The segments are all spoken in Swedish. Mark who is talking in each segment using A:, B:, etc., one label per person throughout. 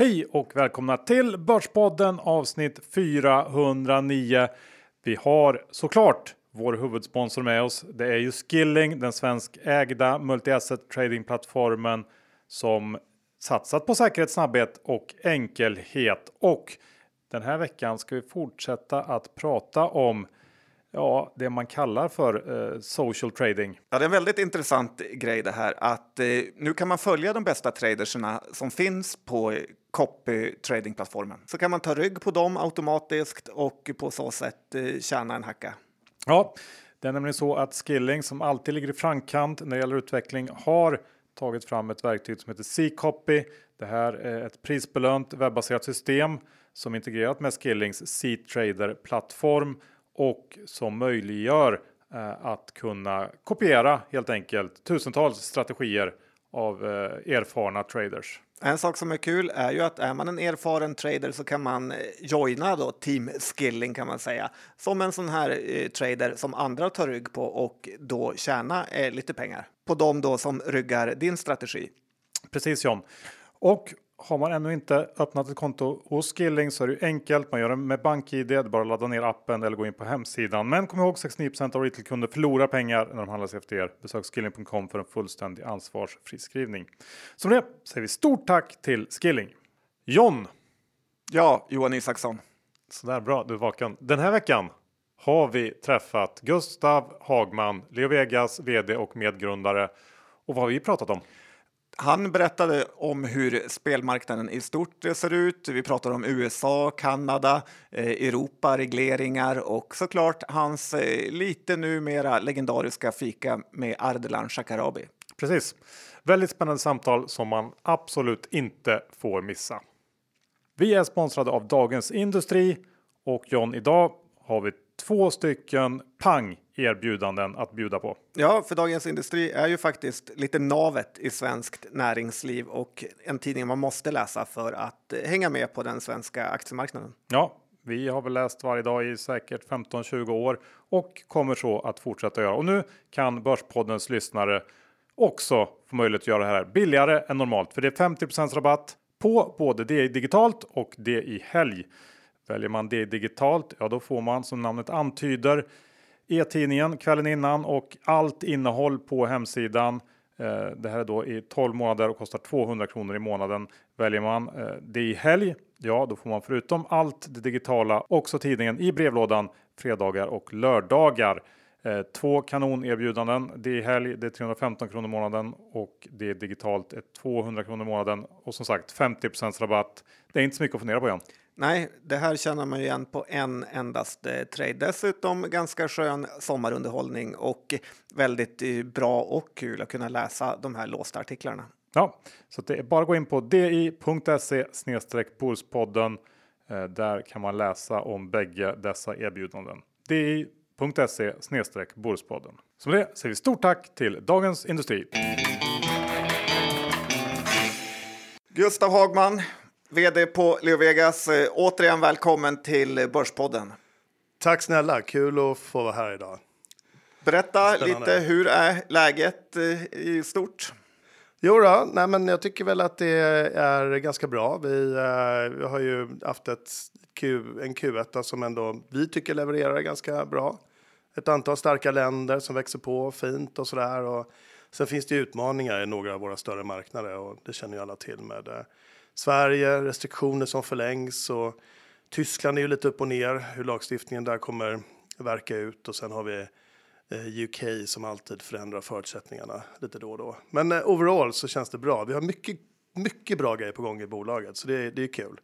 A: Hej och välkomna till Börspodden avsnitt 409. Vi har såklart vår huvudsponsor med oss. Det är ju Skilling, den svenskägda multi-asset tradingplattformen som satsat på säkerhet, snabbhet och enkelhet. Och den här veckan ska vi fortsätta att prata om ja, det man kallar för eh, social trading.
B: Ja, det är en väldigt intressant grej det här att eh, nu kan man följa de bästa traderserna som finns på copy tradingplattformen. Så kan man ta rygg på dem automatiskt och på så sätt eh, tjäna en hacka.
A: Ja, det är nämligen så att Skilling som alltid ligger i framkant när det gäller utveckling har tagit fram ett verktyg som heter C-copy. Det här är ett prisbelönt webbaserat system som integrerat med Skillings C-trader plattform och som möjliggör eh, att kunna kopiera helt enkelt tusentals strategier av eh, erfarna traders.
B: En sak som är kul är ju att är man en erfaren trader så kan man eh, joina då team skilling kan man säga som en sån här eh, trader som andra tar rygg på och då tjäna eh, lite pengar på dem då som ryggar din strategi.
A: Precis John. Och har man ännu inte öppnat ett konto hos Skilling så är det enkelt. Man gör det med BankID. Det är bara att ladda ner appen eller gå in på hemsidan. Men kom ihåg 69% av retailkunder förlorar pengar när de handlar sig efter er. Besök skilling.com för en fullständig ansvarsfri skrivning. Som det säger vi stort tack till Skilling. John.
B: Ja, Johan Isaksson.
A: Sådär bra, du är vaken. Den här veckan har vi träffat Gustav Hagman, Leo Vegas vd och medgrundare. Och vad har vi pratat om?
B: Han berättade om hur spelmarknaden i stort ser ut. Vi pratar om USA, Kanada, eh, Europa, regleringar och såklart hans eh, lite numera legendariska fika med Ardalan Shekarabi.
A: Precis. Väldigt spännande samtal som man absolut inte får missa. Vi är sponsrade av Dagens Industri och John, idag har vi två stycken pang erbjudanden att bjuda på.
B: Ja, för Dagens Industri är ju faktiskt lite navet i svenskt näringsliv och en tidning man måste läsa för att hänga med på den svenska aktiemarknaden.
A: Ja, vi har väl läst varje dag i säkert 15-20 år och kommer så att fortsätta göra. Och nu kan Börspoddens lyssnare också få möjlighet att göra det här billigare än normalt. För det är 50% rabatt på både DI digitalt och DI helg. Väljer man det digitalt, ja då får man som namnet antyder e-tidningen kvällen innan och allt innehåll på hemsidan. Eh, det här är då i 12 månader och kostar 200 kronor i månaden. Väljer man eh, det i helg, ja då får man förutom allt det digitala också tidningen i brevlådan fredagar och lördagar. Eh, två kanonerbjudanden. Det är helg, det är 315 kronor i månaden och det är digitalt är 200 kronor i månaden och som sagt 50% rabatt. Det är inte så mycket att fundera på igen.
B: Nej, det här känner man ju igen på en endast eh, trade. Dessutom ganska skön sommarunderhållning och väldigt eh, bra och kul att kunna läsa de här låsta artiklarna.
A: Ja, så det är bara att gå in på di.se Polspodden. Eh, där kan man läsa om bägge dessa erbjudanden. di.se Borspodden. Som det säger vi stort tack till Dagens Industri.
B: Gustav Hagman, VD på Leo Vegas. Eh, återigen välkommen till Börspodden.
C: Tack snälla, kul att få vara här idag.
B: Berätta Spännande. lite, hur är läget eh, i stort?
C: Jo då, nej men jag tycker väl att det är ganska bra. Vi, uh, vi har ju haft ett Q, en Q1 som ändå vi tycker levererar ganska bra. Ett antal starka länder som växer på fint och sådär. Och sen finns det utmaningar i några av våra större marknader och det känner ju alla till med uh, Sverige, restriktioner som förlängs och Tyskland är ju lite upp och ner hur lagstiftningen där kommer verka ut och sen har vi eh, UK som alltid förändrar förutsättningarna lite då och då. Men eh, overall så känns det bra. Vi har mycket, mycket bra grejer på gång i bolaget så det, det är kul.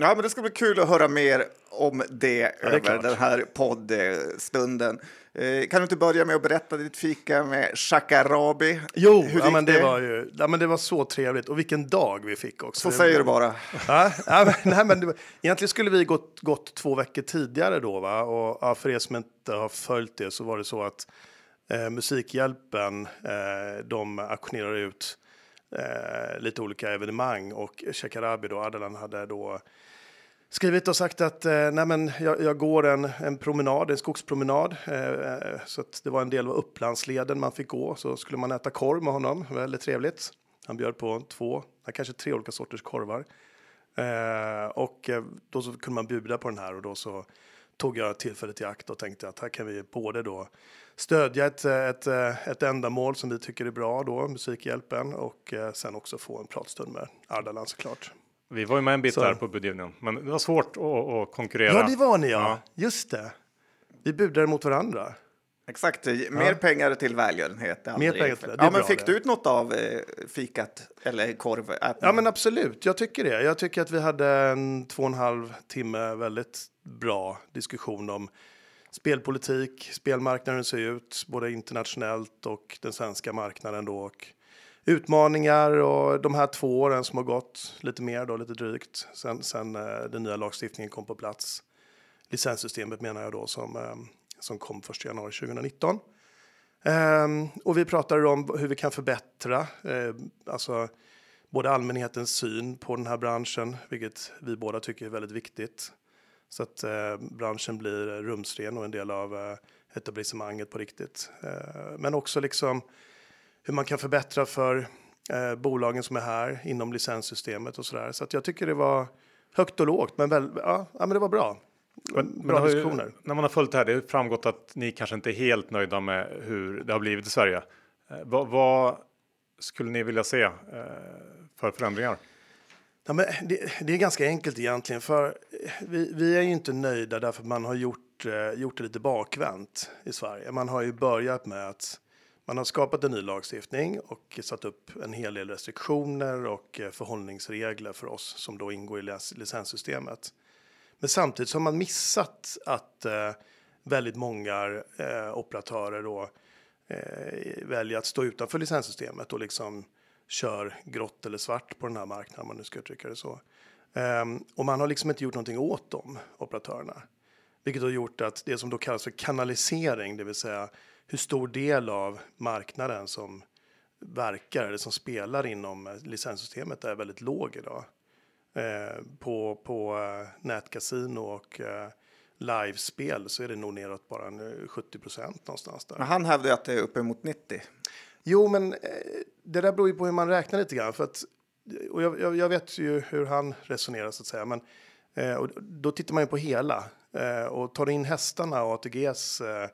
B: Ja, men det ska bli kul att höra mer om det ja, över klart. den här poddstunden. Eh, kan du inte börja med att berätta ditt fika med Shakarabi?
C: Jo, ja, men det, det, var ju, ja, men det var så trevligt och vilken dag vi fick också.
B: Så det säger du bara.
C: Ja, ja, men, nej, men det, egentligen skulle vi gått, gått två veckor tidigare då, va? och ja, för er som inte har följt det så var det så att eh, Musikhjälpen, eh, de auktionerar ut eh, lite olika evenemang och Shekarabi då, Ardalan hade då skrivit och sagt att eh, nej men jag, jag, går en, en promenad, en skogspromenad. Eh, eh så att det var en del av Upplandsleden man fick gå. Så skulle man äta korv med honom, väldigt trevligt. Han bjöd på två, kanske tre olika sorters korvar. Eh, och eh, då så kunde man bjuda på den här och då så tog jag tillfället i akt och tänkte att här kan vi både då stödja ett, ett, ett ändamål som vi tycker är bra då, Musikhjälpen, och eh, sen också få en pratstund med Ardalan såklart.
A: Vi var ju med en bit
C: Så.
A: där på budgivningen, men det var svårt att, att konkurrera.
C: Ja, det var ni ja.
A: Ja.
C: Just det. Vi budade mot varandra.
B: Exakt, mer pengar till välgörenhet.
C: Mer pengar till det, det är
B: Ja, men
C: bra
B: fick
C: det.
B: du ut något av eh, fikat eller korv?
C: Ja, men absolut. Jag tycker det. Jag tycker att vi hade en två och en halv timme väldigt bra diskussion om spelpolitik, spelmarknaden ser ut, både internationellt och den svenska marknaden då. Och utmaningar och de här två åren som har gått, lite mer då, lite drygt, sen, sen eh, den nya lagstiftningen kom på plats. Licenssystemet menar jag då som, eh, som kom 1 januari 2019. Um, ehm, och vi pratade om hur vi kan förbättra, eh, alltså både allmänhetens syn på den här branschen, vilket vi båda tycker är väldigt viktigt. Så att eh, branschen blir rumsren och en del av eh, etablissemanget på riktigt. Eh, men också liksom hur man kan förbättra för eh, bolagen som är här inom licenssystemet och sådär. Så att jag tycker det var högt och lågt, men, väl, ja, ja, men det var bra.
A: Men, men
C: bra
A: det har ju-
C: diskussioner.
A: När man har följt det här, det har framgått att ni kanske inte är helt nöjda med hur det har blivit i Sverige. Eh, vad, vad skulle ni vilja se eh, för förändringar?
C: Ja, men det, det är ganska enkelt egentligen, för vi, vi är ju inte nöjda därför att man har gjort, eh, gjort det lite bakvänt i Sverige. Man har ju börjat med att man har skapat en ny lagstiftning och satt upp en hel del restriktioner och eh, förhållningsregler för oss som då ingår i licenssystemet. Men samtidigt så har man missat att eh, väldigt många eh, operatörer då eh, väljer att stå utanför licenssystemet och liksom kör grått eller svart på den här marknaden, om man nu ska uttrycka det så. Um, och man har liksom inte gjort någonting åt de operatörerna. Vilket har gjort att det som då kallas för kanalisering, det vill säga hur stor del av marknaden som verkar eller som spelar inom licenssystemet är väldigt låg idag. Eh, på på eh, nätkasino och eh, livespel så är det nog neråt bara 70 eh, procent någonstans där.
B: Men han hävdar att det är uppemot 90.
C: Jo, men eh, det där beror ju på hur man räknar lite grann. För att, och jag, jag, jag vet ju hur han resonerar så att säga. Men eh, och då tittar man ju på hela eh, och tar in hästarna och ATGs eh,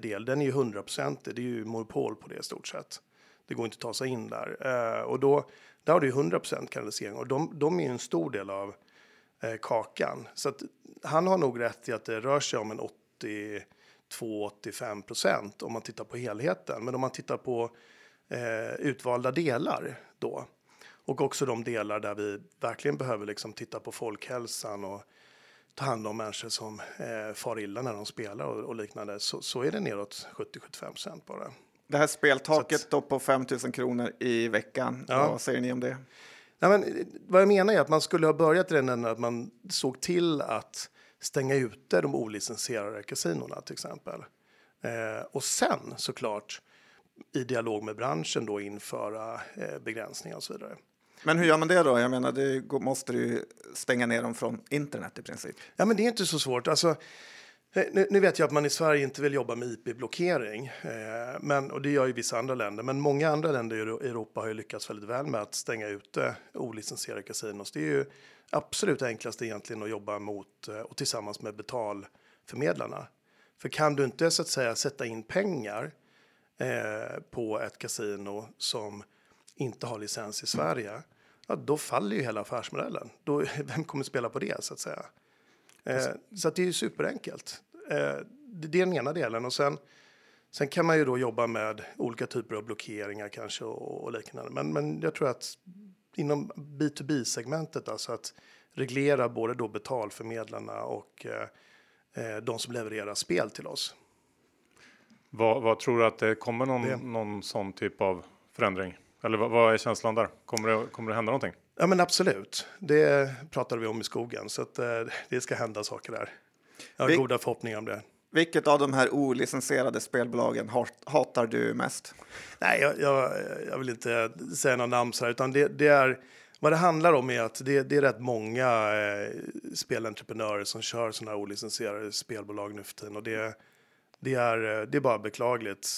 C: del. Den är ju 100. Det är ju monopol på det i stort sett. Det går inte att ta sig in där eh, och då där har du ju 100 procent kanalisering och de, de är ju en stor del av eh, kakan. Så att han har nog rätt i att det rör sig om en 80... 82-85 procent om man tittar på helheten. Men om man tittar på eh, utvalda delar då och också de delar där vi verkligen behöver liksom titta på folkhälsan och ta hand om människor som eh, far illa när de spelar och, och liknande så, så är det neråt 70-75 procent bara.
B: Det här speltaket
C: Så
B: då på 5 000 kronor i veckan.
C: Ja.
B: Vad säger ni om det?
C: Nej, men, eh, vad jag menar är att man skulle ha börjat änden att man såg till att stänga ute de olicensierade kasinorna till exempel. Eh, och sen såklart i dialog med branschen då införa eh, begränsningar och så vidare.
B: Men hur gör man det då? Jag menar, går- måste du ju stänga ner dem från internet i princip.
C: Ja, men det är inte så svårt. Alltså, eh, nu, nu vet jag att man i Sverige inte vill jobba med IP-blockering, eh, men, och det gör ju vissa andra länder. Men många andra länder i Euro- Europa har ju lyckats väldigt väl med att stänga ute olicensierade kasinos. Det är ju absolut enklast egentligen att jobba mot eh, och tillsammans med betalförmedlarna. För kan du inte så att säga sätta in pengar eh, på ett kasino som inte har licens i Sverige, ja, då faller ju hela affärsmodellen. Då, vem kommer spela på det så att säga? Eh, så att det är ju superenkelt. Eh, det, det är den ena delen och sen, sen kan man ju då jobba med olika typer av blockeringar kanske och, och liknande. Men, men jag tror att inom B2B-segmentet, alltså att reglera både då betalförmedlarna och eh, eh, de som levererar spel till oss.
A: Vad, vad tror du att det kommer någon,
C: Det-
A: någon sån typ av förändring? Eller vad, vad är känslan där? Kommer det, kommer det hända någonting?
C: Ja men absolut, det pratade vi om i skogen så att eh, det ska hända saker där. Jag har
B: Vi-
C: goda förhoppningar om det.
B: Vilket av de här olicensierade spelbolagen hat- hatar du mest?
C: Nej, jag, jag, jag vill inte säga några namn så här, utan det, det är vad det handlar om är att det, det är rätt många eh, spelentreprenörer som kör sådana här olicensierade spelbolag nu för tiden och det, det, är, eh, det är bara beklagligt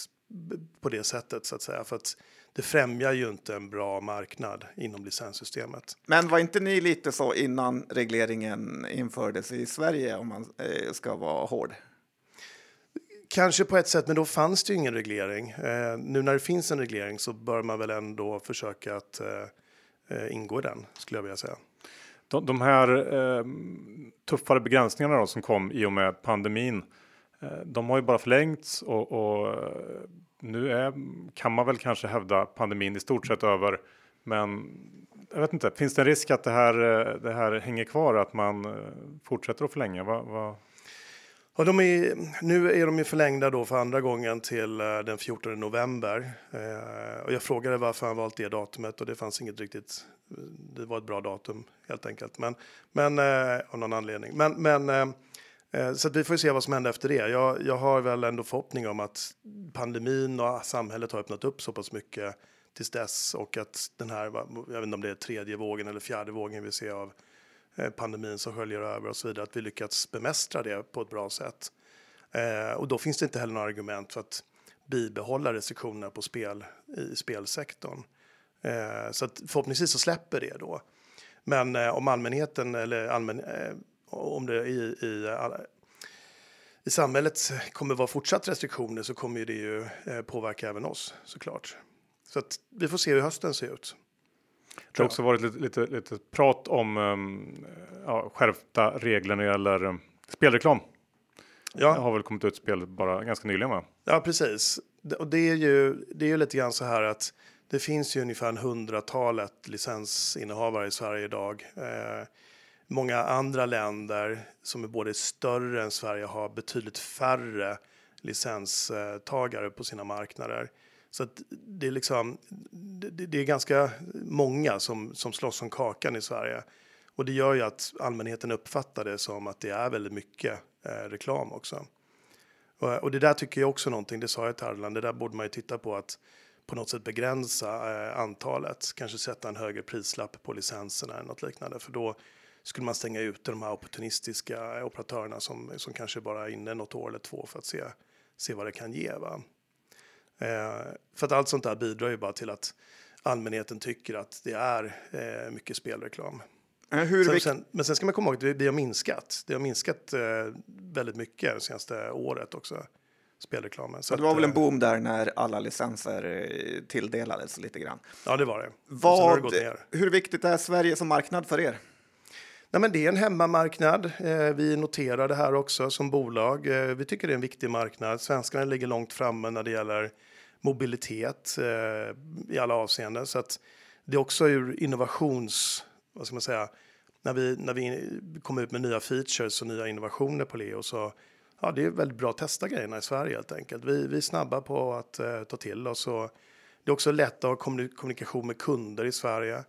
C: på det sättet så att säga. För att det främjar ju inte en bra marknad inom licenssystemet.
B: Men var inte ni lite så innan regleringen infördes i Sverige om man eh, ska vara hård?
C: Kanske på ett sätt, men då fanns det ju ingen reglering. Eh, nu när det finns en reglering så bör man väl ändå försöka att eh, eh, ingå i den, skulle jag vilja säga.
A: De, de här eh, tuffare begränsningarna då, som kom i och med pandemin, eh, de har ju bara förlängts och, och eh, nu är, kan man väl kanske hävda pandemin i stort sett över. Men jag vet inte, finns det en risk att det här, eh, det här hänger kvar, att man fortsätter att förlänga? Va, va?
C: Ja, de är, nu är de ju förlängda då för andra gången till eh, den 14 november. Eh, och jag frågade varför han valt det datumet och det fanns inget riktigt eh, det var ett bra datum helt enkelt. Men, men eh, av någon anledning. Men, men eh, eh så vi får se vad som händer efter det. Jag, jag har väl ändå förhoppning om att pandemin och samhället har öppnat upp så pass mycket tills dess och att den här, jag vet inte om det är tredje vågen eller fjärde vågen vi ser av Eh, pandemin som sköljer över och så vidare, att vi lyckats bemästra det på ett bra sätt. Eh, och då finns det inte heller några argument för att bibehålla restriktioner på spel i spelsektorn. Eh, så att förhoppningsvis så släpper det då. Men eh, om allmänheten eller allmän, eh, om det i, i, i samhället kommer vara fortsatt restriktioner så kommer det ju eh, påverka även oss såklart. Så att vi får se hur hösten ser ut.
A: Det har också varit lite, lite, lite prat om um, ja, skärpta regler när det gäller um, spelreklam. Ja. Det har väl kommit ut spel bara ganska nyligen va?
C: Ja precis. Och det är ju, det är ju lite grann så här att det finns ju ungefär en hundratalet licensinnehavare i Sverige idag. Eh, många andra länder som är både större än Sverige har betydligt färre licenstagare på sina marknader. Så det är liksom, det, det, är ganska många som, som slåss om kakan i Sverige. Och det gör ju att allmänheten uppfattar det som att det är väldigt mycket eh, reklam också. Och, och, det där tycker jag också någonting, det sa jag till Arland, det där borde man ju titta på att på något sätt begränsa eh, antalet, kanske sätta en högre prislapp på licenserna eller något liknande, för då skulle man stänga ute de här opportunistiska operatörerna som, som kanske bara är inne något år eller två för att se, se vad det kan ge. Va? Eh, för att allt sånt där bidrar ju bara till att allmänheten tycker att det är eh, mycket spelreklam. Hur sen, sen, men sen ska man komma ihåg att det har minskat. Det har minskat eh, väldigt mycket det senaste året också spelreklamen.
B: Så det var väl en eh, boom där när alla licenser eh, tilldelades lite grann.
C: Ja, det var det.
B: Vad, det hur viktigt är Sverige som marknad för er?
C: Nej, men det är en hemmamarknad. Eh, vi noterar det här också som bolag. Vi tycker det är en viktig marknad. Svenskarna ligger långt framme när det gäller mobilitet eh, i alla avseenden. Så att det är också ur innovations... Vad ska man säga? När vi, när vi kommer ut med nya features och nya innovationer på Leo så ja, det är väldigt bra att testa grejerna i Sverige helt enkelt. Vi, vi är snabba på att eh, ta till oss och det är också lätt att ha kommunikation med kunder i Sverige.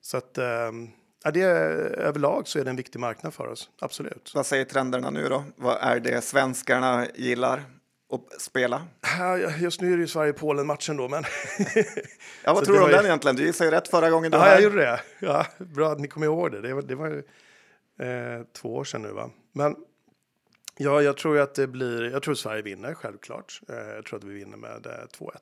C: Så att eh, ja, det överlag så är det en viktig marknad för oss, absolut.
B: Vad säger trenderna nu då? Vad är det svenskarna gillar? Att spela?
C: Just nu är det ju Sverige-Polen-matchen då, men...
B: ja, vad tror du om ju... den egentligen? Du gissade ju rätt förra gången du
C: Ja,
B: här.
C: jag gjorde det. Ja, bra att ni kommer ihåg det. Det var, det var eh, två år sedan nu, va? Men Ja, jag tror att det blir. Jag tror Sverige vinner självklart. Eh, jag tror att vi vinner med 2-1. Eh,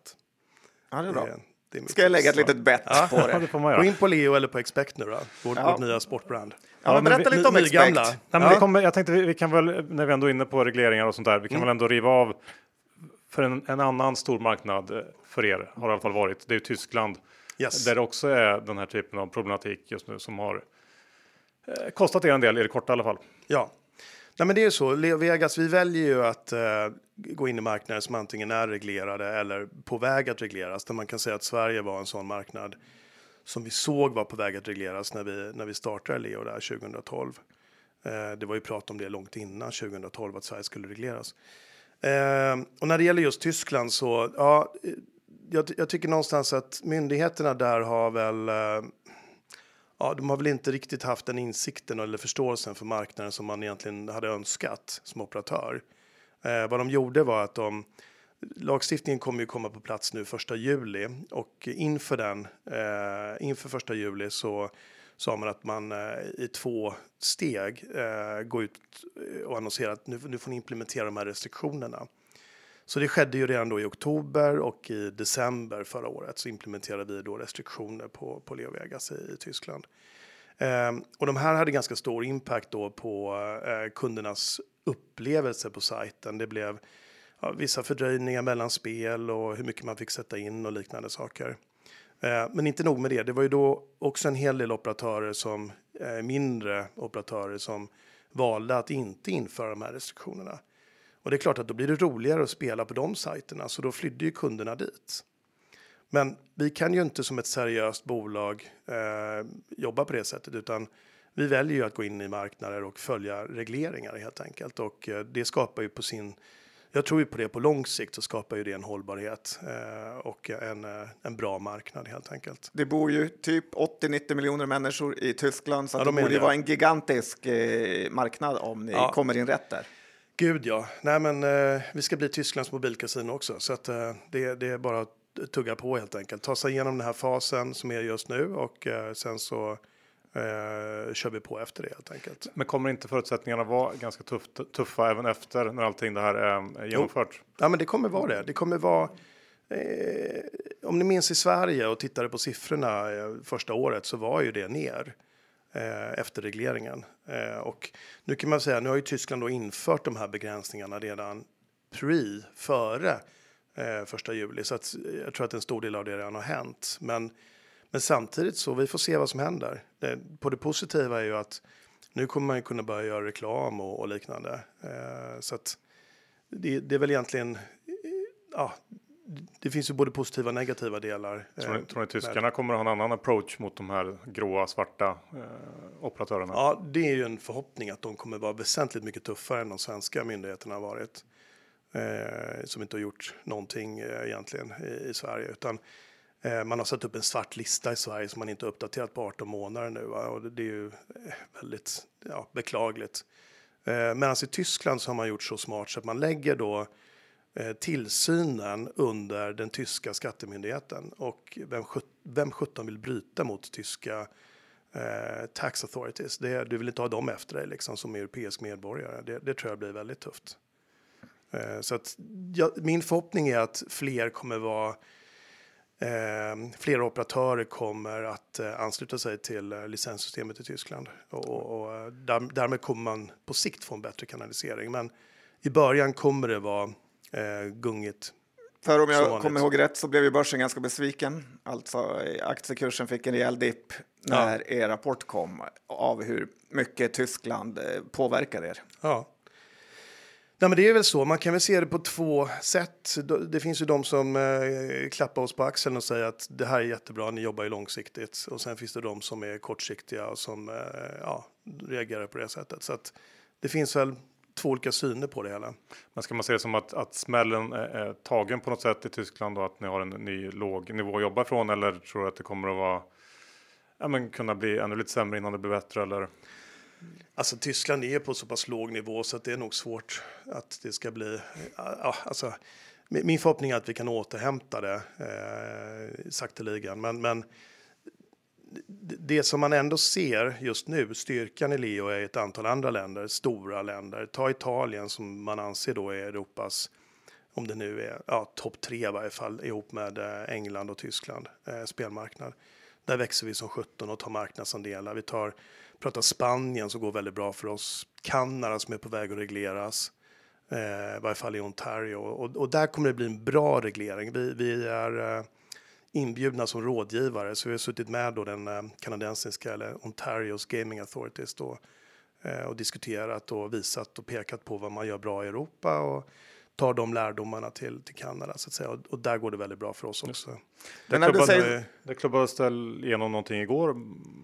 B: ja, det är bra. Det, det är Ska jag lägga ett litet bett ja, på det? det
C: får man Gå in på Leo eller på Expect nu då, vårt, ja. vårt nya sportbrand.
B: Ja, ja berätta vi, lite om Expect. Gamla.
A: Nej, men vi kommer, jag tänkte vi, vi, kan väl, när vi ändå är inne på regleringar och sånt där, vi kan mm. väl ändå riva av för en, en, annan stor marknad eh, för er har i alla fall varit. Det är ju Tyskland yes. där det också är den här typen av problematik just nu som har eh, kostat er en del i det korta i alla fall.
C: Ja, Nej, men det är så. Vegas, vi väljer ju att uh, gå in i marknader som antingen är reglerade eller på väg att regleras. Där man kan säga att Sverige var en sån marknad som vi såg var på väg att regleras när vi, när vi startade Leo där 2012. Uh, det var ju prat om det långt innan 2012 att Sverige skulle regleras. Ehm, och när det gäller just Tyskland så, ja, jag, jag tycker någonstans att myndigheterna där har väl eh, ja, de har väl inte riktigt haft den insikten eller förståelsen för marknaden som man egentligen hade önskat som operatör. Eh, vad de gjorde var att de Lagstiftningen kommer ju komma på plats nu första juli och inför den eh, inför första juli så sa man att man eh, i två steg eh, går ut och annonserar att nu, nu får ni implementera de här restriktionerna. Så det skedde ju redan då i oktober och i december förra året så implementerade vi då restriktioner på, på Leo Vegas i, i Tyskland. Ehm, och de här hade ganska stor impact då på eh, kundernas upplevelse på sajten. Det blev ja, vissa fördröjningar mellan spel och hur mycket man fick sätta in och liknande saker. Eh, men inte nog med det, det var ju då också en hel del operatörer som eh, mindre operatörer som valde att inte införa de här restriktionerna. Och det är klart att då blir det roligare att spela på de sajterna, så då flydde ju kunderna dit. Men vi kan ju inte som ett seriöst bolag eh, jobba på det sättet, utan vi väljer ju att gå in i marknader och följa regleringar helt enkelt. Och eh, det skapar ju på sin jag tror ju på det på lång sikt så skapar ju det en hållbarhet eh, och en, eh, en bra marknad helt enkelt.
B: Det bor ju typ 80-90 miljoner människor i Tyskland så ja, det borde ju vara en gigantisk eh, marknad om ni ja. kommer in rätt där.
C: Gud ja, nej men eh, vi ska bli Tysklands mobilkasino också så att eh, det, det är bara att tugga på helt enkelt. Ta sig igenom den här fasen som är just nu och eh, sen så eh, kör vi på efter det helt enkelt.
A: Men kommer inte förutsättningarna vara ganska tuff, tuffa även efter när allting det här är genomfört? Jo.
C: Ja, men det kommer vara det. Det kommer vara eh, om ni minns i Sverige och tittade på siffrorna eh, första året så var ju det ner eh, efter regleringen. Eh, och nu kan man säga, nu har ju Tyskland då infört de här begränsningarna redan pre, före eh, första juli, så att jag tror att en stor del av det redan har hänt. Men men samtidigt så vi får se vad som händer. Det, på det positiva är ju att nu kommer man ju kunna börja göra reklam och, och liknande. Eh, så att det, det, är väl egentligen, ja, det finns ju både positiva och negativa delar.
A: Tror ni, eh, tror ni tyskarna kommer att ha en annan approach mot de här gråa, svarta eh, operatörerna?
C: Ja, det är ju en förhoppning att de kommer vara väsentligt mycket tuffare än de svenska myndigheterna har varit. Eh, som inte har gjort någonting eh, egentligen i, i Sverige, utan Eh, Eh, man har satt upp en svart lista i Sverige som man inte uppdaterat på 18 månader nu va? och det är ju eh, väldigt ja, beklagligt. Eh, medan i Tyskland så har man gjort så smart så att man lägger då tillsynen under den tyska skattemyndigheten och vem, vem 17 vill bryta mot tyska eh, tax authorities? Det, du vill inte ha dem efter dig liksom, som europeisk medborgare. Det, det tror jag blir väldigt tufft. Eh, så att, ja, min förhoppning är att fler kommer vara flera operatörer kommer att eh, ansluta sig till eh, licenssystemet i Tyskland och, och eh, där, därmed kommer man på sikt få en bättre kanalisering. Men i början kommer det vara eh, gungigt.
B: För om jag kommer ihåg rätt så blev ju börsen ganska besviken. Alltså aktiekursen fick en rejäl dipp när ja. er rapport kom av hur mycket Tyskland påverkar er.
C: Ja. Nej, men det är väl så. Man kan väl se det på två sätt. Det finns ju de som eh, klappar oss på axeln och säger att det här är jättebra, ni jobbar ju långsiktigt. Och sen finns det de som är kortsiktiga och som eh, ja, reagerar på det sättet. Så att det finns väl två olika syner på det hela.
A: Men ska man se det som att, att smällen är tagen på något sätt i Tyskland och att ni har en ny låg nivå att jobba från? Eller tror du att det kommer att vara, ja, men kunna bli ännu lite sämre innan det blir bättre? Eller?
C: Alltså Tyskland är på så pass låg nivå så att det är nog svårt att det ska bli. Ja, alltså, min förhoppning är att vi kan återhämta det eh, sakteligen, men, men det som man ändå ser just nu, styrkan i Leo är ett antal andra länder, stora länder. Ta Italien som man anser då är Europas, om det nu är ja, topp tre i varje fall, ihop med eh, England och Tyskland, eh, spelmarknad. Där växer vi som 17 och tar marknadsandelar. Vi tar pratar Spanien som går väldigt bra för oss. Kanada som är på väg att regleras. Eh, I varje fall i Ontario. Och, och, där kommer det bli en bra reglering. Vi, vi är eh, inbjudna som rådgivare så vi har suttit med då den eh, kanadensiska eller Ontarios Gaming Authorities då, eh, och diskuterat och visat och pekat på vad man gör bra i Europa och tar de lärdomarna till, till Kanada så att säga. Och, och där går det väldigt bra för oss också.
A: Det, klubbade, säger... det klubbades igenom någonting igår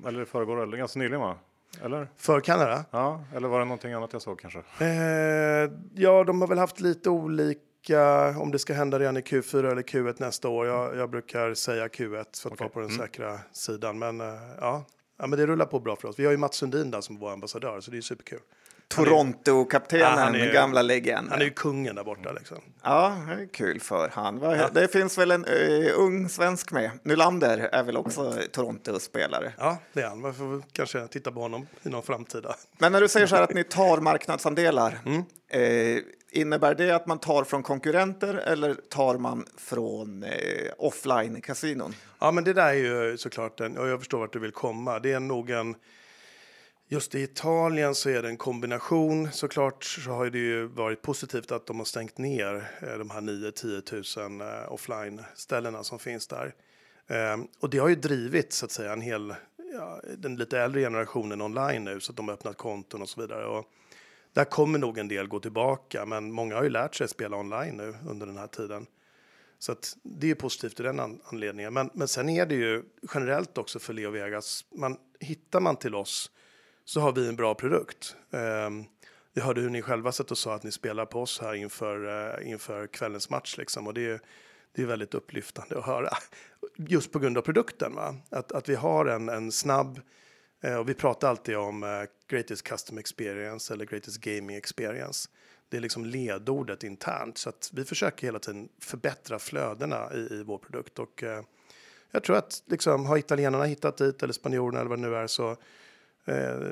A: eller förrgår eller ganska nyligen va? Eller?
C: För Kanada?
A: Ja, eller var det någonting annat jag såg kanske?
C: Eh, ja, de har väl haft lite olika om det ska hända redan i Q4 eller Q1 nästa år. Jag, jag brukar säga Q1 för att okay. vara på den mm. säkra sidan. Men eh, ja, ja, men det rullar på bra för oss. Vi har ju Mats Sundin där som vår ambassadör, så det är superkul.
B: Toronto-kaptenen, ja, gamla legenden.
C: Han är ju kungen där borta. Liksom.
B: Ja, det är kul för han. Ja. Det finns väl en uh, ung svensk med. Nylander är väl också Toronto-spelare.
C: Ja, det är han. Man får kanske titta på honom i någon framtida.
B: Men när du säger så här att ni tar marknadsandelar. Mm. Uh, Innebär det att man tar från konkurrenter eller tar man från eh, offline-kasinon?
C: Ja, men det där är ju såklart en, och jag förstår vart du vill komma. Det är nog en Just i Italien så är det en kombination. Såklart så har det ju varit positivt att de har stängt ner eh, de här 9-10 000 eh, offline-ställena som finns där. Ehm, och det har ju drivit så att säga en hel, ja, den lite äldre generationen online nu så att de har öppnat konton och så vidare. Och där kommer nog en del gå tillbaka, men många har ju lärt sig spela online nu under den här tiden. Så att det är positivt i den anledningen. Men, men sen är det ju generellt också för Leo Vegas. Man, hittar man till oss så har vi en bra produkt. Um, jag hörde hur ni själva satt och sa att ni spelar på oss här inför, eh, inför kvällens match. Liksom. Och det är, det är väldigt upplyftande att höra. Just på grund av produkten. Va? Att, att vi har en, en snabb, eh, och vi pratar alltid om eh, greatest custom experience eller greatest gaming experience. Det är liksom ledordet internt. Så att vi försöker hela tiden förbättra flödena i, i vår produkt. Och, jag tror att liksom, har italienarna hittat dit eller spanjorerna eller vad det nu är så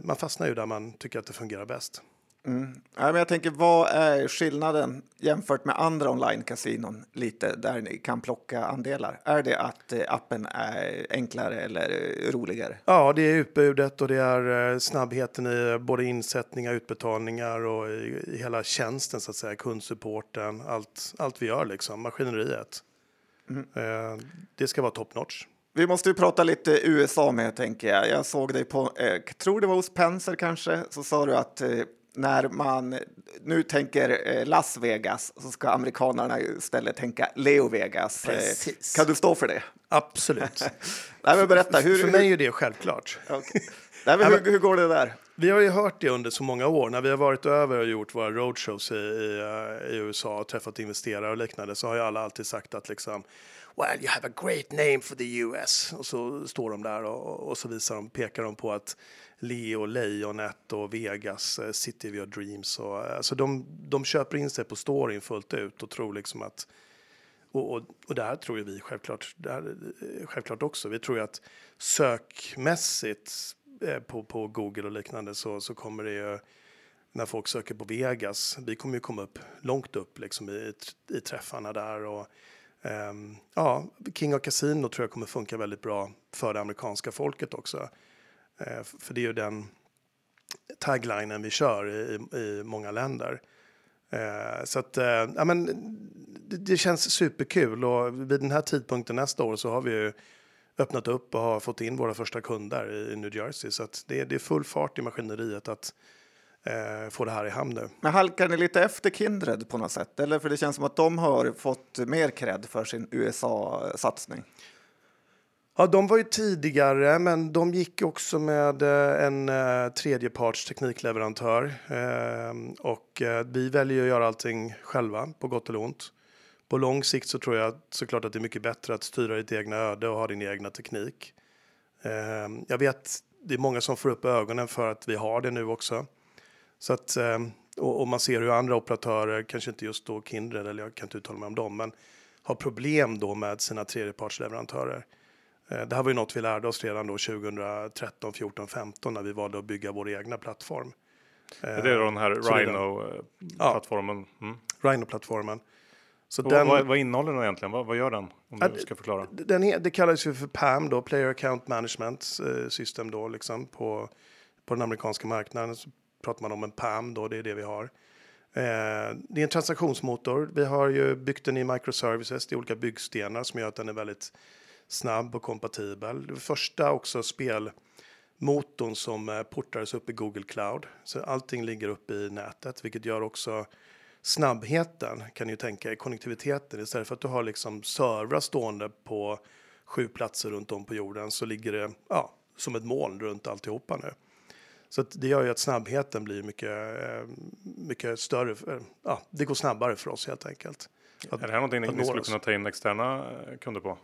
C: man fastnar ju där man tycker att det fungerar bäst.
B: Mm. Ja, men jag tänker, vad är skillnaden jämfört med andra online-kasinon lite där ni kan plocka andelar? Är det att eh, appen är enklare eller roligare?
C: Ja, det är utbudet och det är eh, snabbheten i både insättningar, utbetalningar och i, i hela tjänsten så att säga, kundsupporten, allt, allt vi gör liksom, maskineriet. Mm. Det ska vara top notch.
B: Vi måste ju prata lite USA med, tänker jag. Jag såg dig på, eh, tror det var hos Penser kanske, så sa du att eh, när man nu tänker eh, Las Vegas så ska amerikanerna istället tänka Leo Vegas. Eh, kan du stå för det?
C: Absolut.
B: Nej, men berätta, hur,
C: för mig är det självklart.
B: Okay. Nej, men hur, hur, går det där?
C: Vi har ju hört det under så många år. När vi har varit över och gjort våra roadshows i, i, eh, i USA och träffat investerare och liknande så har ju alla alltid sagt att liksom well, you have a great name for the US. Och så står de där och, och så visar de, pekar de på att Leo, Lejonet och Vegas, eh, City of your dreams. Och, alltså de, de köper in sig på storyn fullt ut och tror liksom att och, och, och det här tror ju vi självklart, här, eh, självklart också. Vi tror ju att sökmässigt på, på Google och liknande så, så kommer det ju när folk söker på Vegas. Vi kommer ju komma upp långt upp liksom i, i träffarna där och Um, ja, King of Casino tror jag kommer funka väldigt bra för det amerikanska folket också. Uh, för det är ju den taglinen vi kör i, i många länder. Uh, så att, uh, ja, men det, det, känns superkul och vid den här tidpunkten nästa år så har vi ju öppnat upp och har fått in våra första kunder i, i New Jersey. Så att det, det är full fart i maskineriet att eh, få det här i hamn nu.
B: Men halkar ni lite efter Kindred på något sätt? Eller för det känns som att de har fått mer cred för sin USA-satsning.
C: Ja, de var ju tidigare, men de gick också med eh, en eh, tredjeparts teknikleverantör. Eh, och vi väljer att göra allting själva, på gott eller ont. På lång sikt så tror jag såklart att det är mycket bättre att styra ditt egna öde och ha din egna teknik. Jag vet, det är många som får upp ögonen för att vi har det nu också. Så att, ehm, och, och, man ser hur andra operatörer, kanske inte just då Kindred, eller jag kan inte uttala mig om dem, men har problem då med sina tredjepartsleverantörer. Eh, det här var ju något vi lärde oss redan då 2013, 14, 15 när vi valde att bygga vår egna plattform.
A: Det är då den här Rhino-plattformen?
C: Ja, mm. Rhino-plattformen.
A: Så den, vad, vad, innehåller den egentligen? Vad, vad gör den? Om du ska förklara.
C: Den, det kallas ju för PAM, då, Player Account Management eh, System då, liksom på, på den amerikanska marknaden pratar man om en PAM då, det är det vi har. Eh, det är en transaktionsmotor. Vi har ju byggt den i microservices, det är olika byggstenar som gör att den är väldigt snabb och kompatibel. Det första också spelmotorn som eh, portades upp i Google Cloud. Så allting ligger uppe i nätet, vilket gör också snabbheten kan ju tänka i konnektiviteten. Istället för att du har liksom servrar stående på sju platser runt om på jorden så ligger det ja, som ett moln runt alltihopa nu. Så det gör ju att snabbheten blir mycket, eh, mycket större. Ja, det går snabbare för oss helt enkelt.
A: Att, är det här någonting ni, skulle kunna ta in externa eh, kunder på?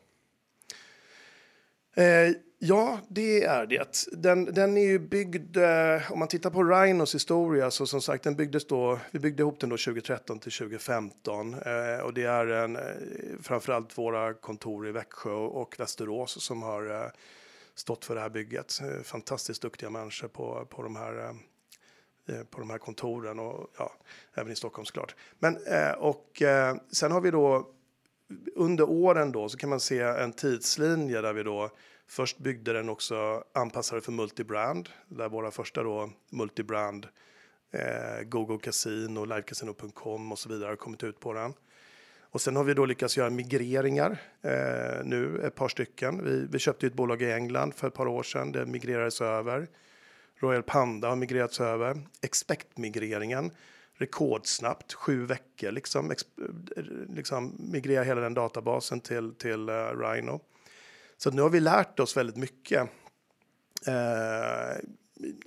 C: Eh, ja, det är det. Den, den är ju byggd, eh, om man tittar på Rhinos historia, så som sagt, den byggdes då, vi byggde ihop den då 2013 till 2015 eh, och det är en, eh, framförallt våra kontor i Växjö och Västerås som har stått för det här bygget. Eh, fantastiskt duktiga människor på, på de här eh, eh, på de här kontoren och ja, även i Stockholm såklart. Men och sen har vi då under åren då så kan man se en tidslinje där vi då först byggde den också anpassade för multibrand där våra första då multibrand eh, Google Casino, livecasino.com och så vidare har kommit ut på den. Och sen har vi då lyckats göra migreringar eh, nu, ett par stycken. Vi, vi köpte ett bolag i England för ett par år sedan. Det migrerades över. Royal Panda har migrerats över. Expect-migreringen, rekordsnabbt, sju veckor liksom, ex, eh, liksom migrera hela den databasen till, till uh, Rhino. Så nu har vi lärt oss väldigt mycket eh,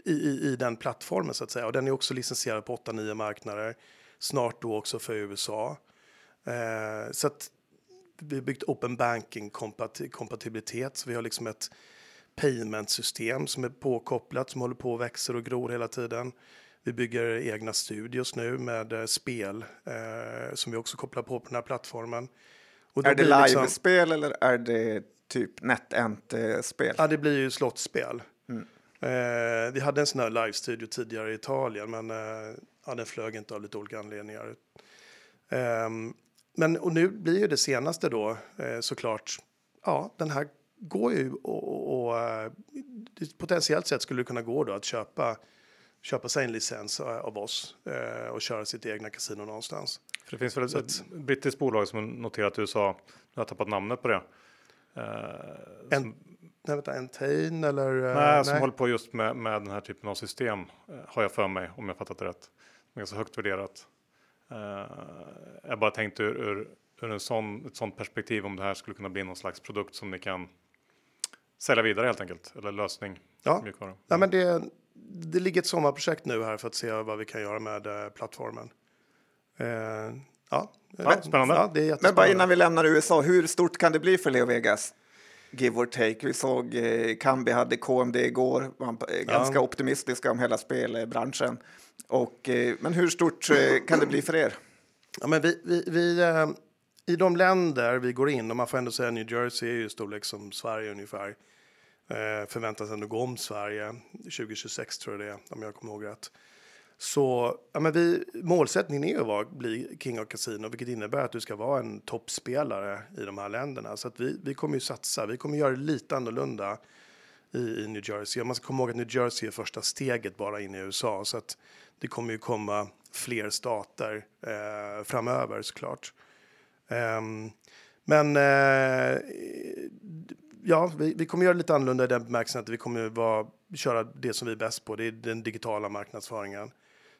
C: i, i, i, den plattformen så att säga. Och den är också licensierad på 8-9 marknader. Snart då också för USA. Eh, så att vi har byggt open banking kompatibilitet. Så vi har liksom ett payment-system som är påkopplat, som håller på och växer och gror hela tiden. Vi bygger egna studios nu med eh, spel eh, som vi också kopplar på på den här plattformen.
B: är det live-spel liksom... eller är det typ NetEnt-spel?
C: Ja, det blir ju slottspel. Mm. Eh, vi hade en sån här live-studio tidigare i Italien, men eh, ja, den flög inte av lite olika anledningar. Eh, men och nu blir ju det senaste då eh, såklart, ja, den här går ju och, och, eh, potentiellt sett skulle det kunna gå då att köpa köpa sig en licens eh, av oss eh, och köra sitt egna kasino någonstans.
A: För det finns väl ett, ett brittiskt bolag som noterat i USA, nu har jag tappat namnet på det.
C: Eh, en, som, nej, vänta, Entain eller?
A: Eh, nej, som nej. håller på just med, med den här typen av system har jag för mig om jag fattat det rätt. Ganska högt värderat. Eh, jag bara tänkte ur, ur, ur en sån, ett sånt perspektiv om det här skulle kunna bli någon slags produkt som ni kan sälja vidare helt enkelt eller lösning.
C: Ja, ja men det, det ligger ett sommarprojekt nu här för att se vad vi kan göra med eh, plattformen. Eh, ja,
A: ja, spännande. Ja,
B: det är men bara innan vi lämnar USA, hur stort kan det bli för Leo Vegas? Give or take. Vi såg eh, Kambi hade KMD igår, var ganska ja. optimistiska om hela spelbranschen. Och, eh, men hur stort eh, kan det bli för er?
C: Ja, men vi, vi, vi eh, I de länder vi går in, och man får ändå säga New Jersey är ju storlek som Sverige ungefär, förväntas ändå gå om Sverige 2026 tror jag det är, om jag kommer ihåg rätt. Så ja, men vi, målsättningen är att vara, bli King of Casino, vilket innebär att du ska vara en toppspelare i de här länderna. Så att vi, vi kommer ju satsa, vi kommer göra det lite annorlunda i, i New Jersey. Och man ska komma ihåg att New Jersey är första steget bara in i USA, så att det kommer ju komma fler stater eh, framöver såklart. Um, men eh, ja, vi, vi, kommer göra lite annorlunda i den bemärkelsen att vi kommer vara, köra det som vi är bäst på. Det är den digitala marknadsföringen.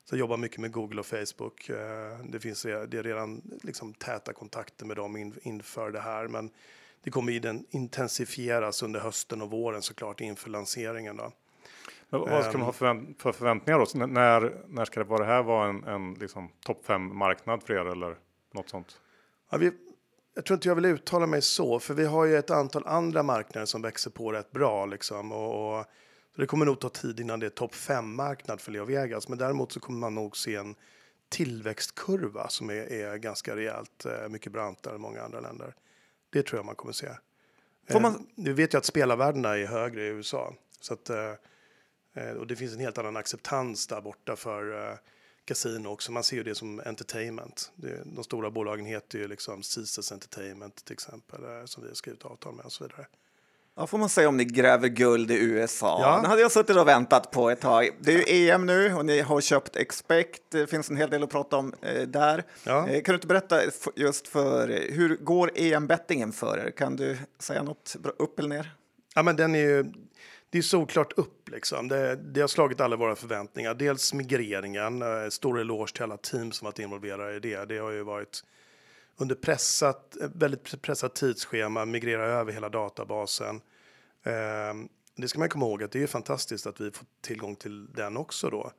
C: Så jag jobbar mycket med Google och Facebook. Eh, det finns det är redan liksom täta kontakter med dem inför det här, men det kommer intensifieras under hösten och våren såklart inför lanseringen. Då.
A: Men vad ska man ha förvänt för förväntningar då? När, när ska det vara det här vara en, en liksom topp 5 marknad för er eller något sånt?
C: Ja, vi, jag tror inte jag vill uttala mig så, för vi har ju ett antal andra marknader som växer på rätt bra liksom och, och det kommer nog ta tid innan det är topp 5 marknad för Leo Vegas, men däremot så kommer man nog se en tillväxtkurva som är, är ganska rejält eh, mycket brantare än många andra länder. Det tror jag man kommer se. Får man... Eh, vi vet ju att spelarvärdena är högre i USA så att eh, Eh, och det finns en helt annan acceptans där borta för kasino också. Man ser ju det som entertainment. De stora bolagen heter ju liksom Caesars Entertainment till exempel, som vi har skrivit avtal med och så vidare.
B: Ja, får man säga om ni gräver guld i USA. Ja. Det hade jag suttit och väntat på ett tag. Det är ju EM nu och ni har köpt Expect. Det finns en hel del att prata om eh, där. Ja. Eh, kan du inte berätta just för hur går EM-bettingen för er? Kan du säga något upp eller ner?
C: Ja, men den är ju det är såklart upp. Liksom. Det, det, har slagit alla våra förväntningar. Dels migreringen, eh, stor eloge till alla team som varit involverade i det. Det har ju varit under pressat, eh, väldigt pressat tidsschema, migrera över hela databasen. Eh, det ska man komma ihåg att det är fantastiskt att vi får tillgång till den också då.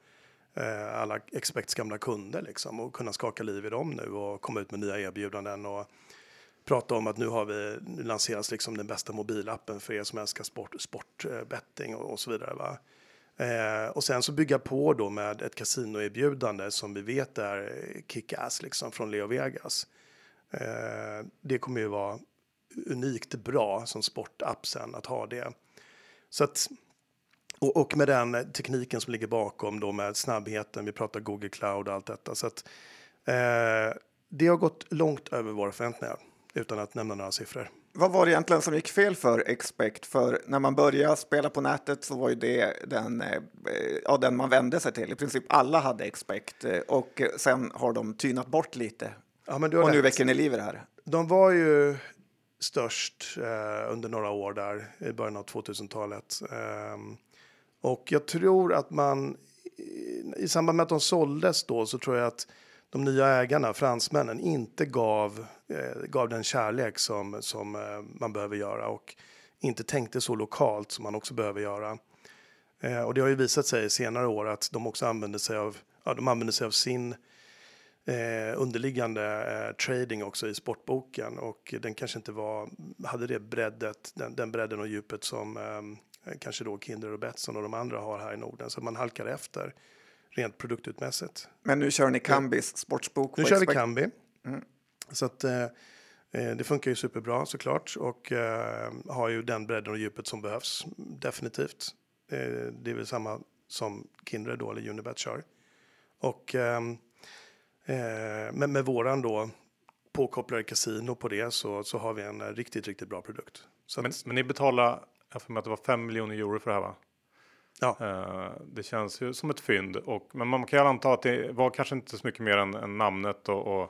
C: Eh, alla Expects gamla kunder liksom och kunna skaka liv i dem nu och komma ut med nya erbjudanden och prata om att nu har vi nu lanseras liksom den bästa mobilappen för er som älskar sport, sportbetting eh, och, och så vidare. Va? Eh, och sen så bygga på då med ett kasinoerbjudande som vi vet är kick-ass liksom från Leo Vegas. Eh, det kommer ju vara unikt bra som sportapp sen att ha det. Så att Och, och med den tekniken som ligger bakom då med snabbheten, vi pratar Google Cloud och allt detta. Så att, eh, det har gått långt över våra förväntningar utan att nämna några siffror.
B: Vad var det egentligen som gick fel för Expect? För när man började spela på nätet så var ju det den, eh, ja, den man vände sig till. I princip alla hade Expect eh, och sen har de tynat bort lite.
C: Ja, men du
B: och
C: har
B: nu
C: rätt.
B: väcker ni liv i det här.
C: De var ju störst eh, under några år där i början av 2000-talet. Ehm, och jag tror att man i, i samband med att de såldes då så tror jag att de nya ägarna, fransmännen, inte gav, eh, gav den kärlek som, som eh, man behöver göra och inte tänkte så lokalt som man också behöver göra. Eh, och det har ju visat sig senare år att de också använder sig av, ja, de använder sig av sin eh, underliggande eh, trading också i sportboken och den kanske inte var, hade det breddet, den, den bredden och djupet som eh, kanske då Kindred och Betsson och de andra har här i Norden. Så man halkar efter rent produktutmässigt.
B: Men nu kör ni Kambis sportsbok
C: Nu kör vi. Kambi. Så att eh, eh, det funkar ju superbra såklart och eh, har ju den bredden och djupet som behövs definitivt. Eh, det är väl samma som Kindred då eller Unibet kör. Och eh, men med våran då påkopplade kasino på det så, så har vi en eh, riktigt, riktigt bra produkt. Så
A: Men,
C: att,
A: men ni betalar, jag får med att det var 5 miljoner euro för det här va?
C: ja,
A: Eh, det känns ju som ett fynd. Och, men man kan ju anta att det var kanske inte så mycket mer än, än namnet och, och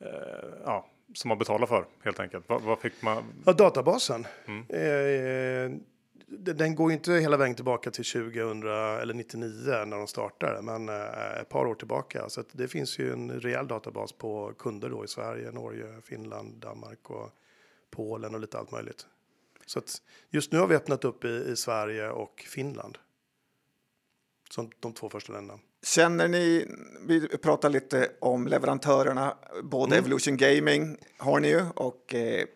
A: eh, ja, som man betalar för helt enkelt. Vad, vad fick man?
C: ja, databasen.
A: Mm.
C: Eh, den går inte hela vägen tillbaka till 2000 eller 99 när de startade, men eh, ett par år tillbaka. Så det finns ju en rejäl databas på kunder då i Sverige, Norge, Finland, Danmark och Polen och lite allt möjligt. Så just nu har vi öppnat upp i, i Sverige och Finland. Som de två första länderna.
B: Känner ni, vi pratar lite om leverantörerna, både Evolution Gaming har ni ju och eh,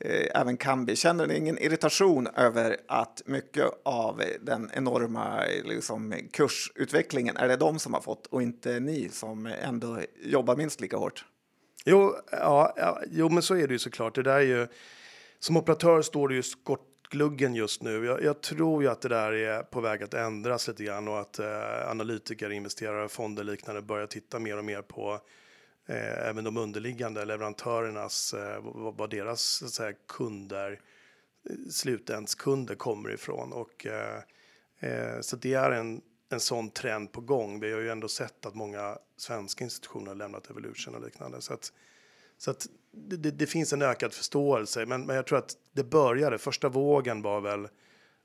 B: Eh, även Kambi. Känner ni ingen irritation över att mycket av den enorma liksom, kursutvecklingen är det de som har fått och inte ni som ändå jobbar minst lika hårt?
C: Jo, ja, ja, jo, men så är det ju såklart. Det där är ju, som operatör står det ju skottgluggen just nu. Jag, jag tror ju att det där är på väg att ändras lite grann och att eh, analytiker, investerare, fonder liknande börjar titta mer och mer på eh, även de underliggande leverantörernas, eh, vad, vad deras så att säga, kunder, eh, slutändskunder kommer ifrån. Och, eh, eh, så det är en, en sån trend på gång. Vi har ju ändå sett att många svenska institutioner har lämnat Evolution och liknande. Så att, så att det, det, det finns en ökad förståelse, men, men jag tror att det började, första vågen var väl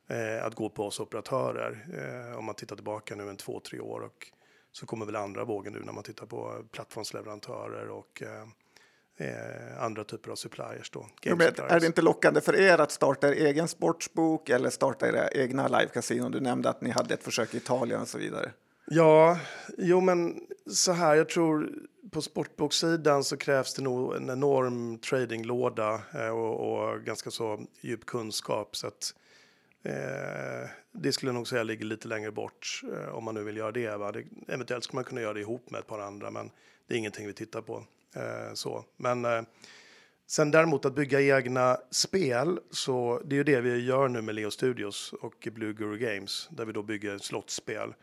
C: eh, att gå på oss operatörer. Eh, om man tittar tillbaka nu en två, tre år och så kommer väl andra vågen nu när man tittar på plattformsleverantörer och eh, eh, andra typer av suppliers då.
B: Men. Är det inte lockande för er att starta er egen sportsbok eller starta era egna live-kasinon? Du nämnde att ni hade ett försök i Italien och så vidare.
C: Ja, jo men så här, jag tror på sportboksidan så krävs det nog en enorm tradinglåda eh, och, och ganska så djup kunskap så att eh, det skulle jag nog säga ligger lite längre bort eh, om man nu vill göra det, va? det. Eventuellt skulle man kunna göra det ihop med ett par andra, men det är ingenting vi tittar på. Eh, så. Men eh, sen däremot att bygga egna spel, så det är ju det vi gör nu med Leo Studios och Blue Guru Games, där vi då bygger slottspel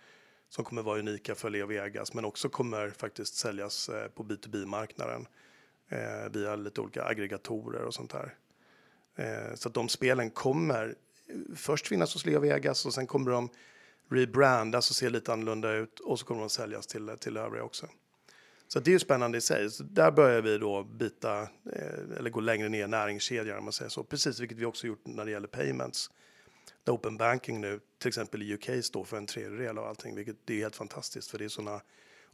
C: som kommer vara unika för Leo Vegas, men också kommer faktiskt säljas eh, på B2B-marknaden eh, via lite olika aggregatorer och sånt där. Eh, så att de spelen kommer först finnas hos Leo Vegas och sen kommer de rebrandas och se lite annorlunda ut och så kommer de säljas till, till övriga också. Så det är ju spännande i sig. Så där börjar vi då bita eh, eller gå längre ner i näringskedjan om man säger så. Precis vilket vi också gjort när det gäller payments. Där open banking nu till exempel i UK står för en tredjedel av allting, vilket det är helt fantastiskt för det är sådana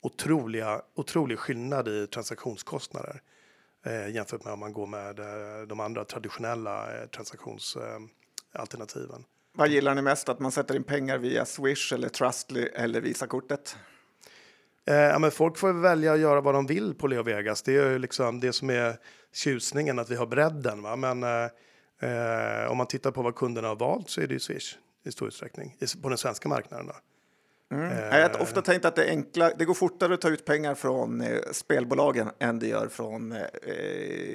C: otroliga, otrolig skillnad i transaktionskostnader eh, jämfört med om man går med eh, de andra traditionella eh, eh transaktionsalternativen.
B: Vad gillar ni mest? Att man sätter in pengar via Swish eller Trustly eller Visakortet?
C: Eh, ja, men folk får välja att göra vad de vill på Leo Vegas. Det är ju liksom det som är tjusningen, att vi har bredden. Va? Men eh, eh, om man tittar på vad kunderna har valt så är det ju Swish i stor utsträckning på den svenska marknaden. Då.
B: Jag har ofta tänkt att det, är enkla, det går fortare att ta ut pengar från eh, spelbolagen än det gör från eh,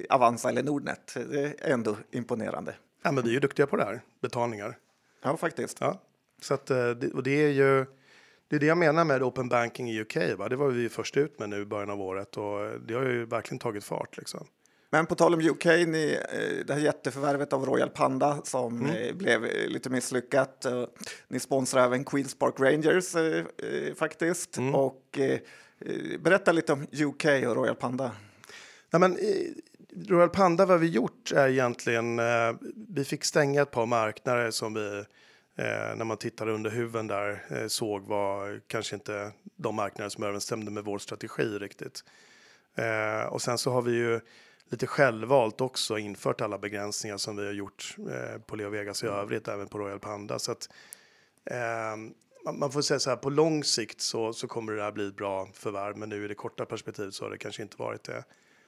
B: Avanza eller Nordnet. Det är ändå imponerande.
C: Ja, men vi är ju duktiga på det här, betalningar.
B: Ja, faktiskt.
C: Ja. Så att, eh, det, och det är ju det är det jag menar med open banking i UK. Va? Det var vi först ut med nu i början av året och det har ju verkligen tagit fart. Liksom.
B: Men på tal om UK, ni, det här jätteförvärvet av Royal Panda som mm. blev lite misslyckat. Ni sponsrar även Queens Park Rangers faktiskt. Mm. Och berätta lite om UK och Royal Panda.
C: Ja, men, Royal Panda, vad vi gjort är egentligen, eh, vi fick stänga ett par marknader som vi Eh, när man tittade under huven där eh, såg var kanske inte de marknader som överensstämde med vår strategi riktigt. Eh, och sen så har vi ju lite självvalt också infört alla begränsningar som vi har gjort eh, på Leo Vegas i övrigt, även på Royal Panda. Så att, eh, man får säga så här, på lång sikt så, så kommer det här bli ett bra förvärv, men nu i det korta perspektivet så har det kanske inte varit det.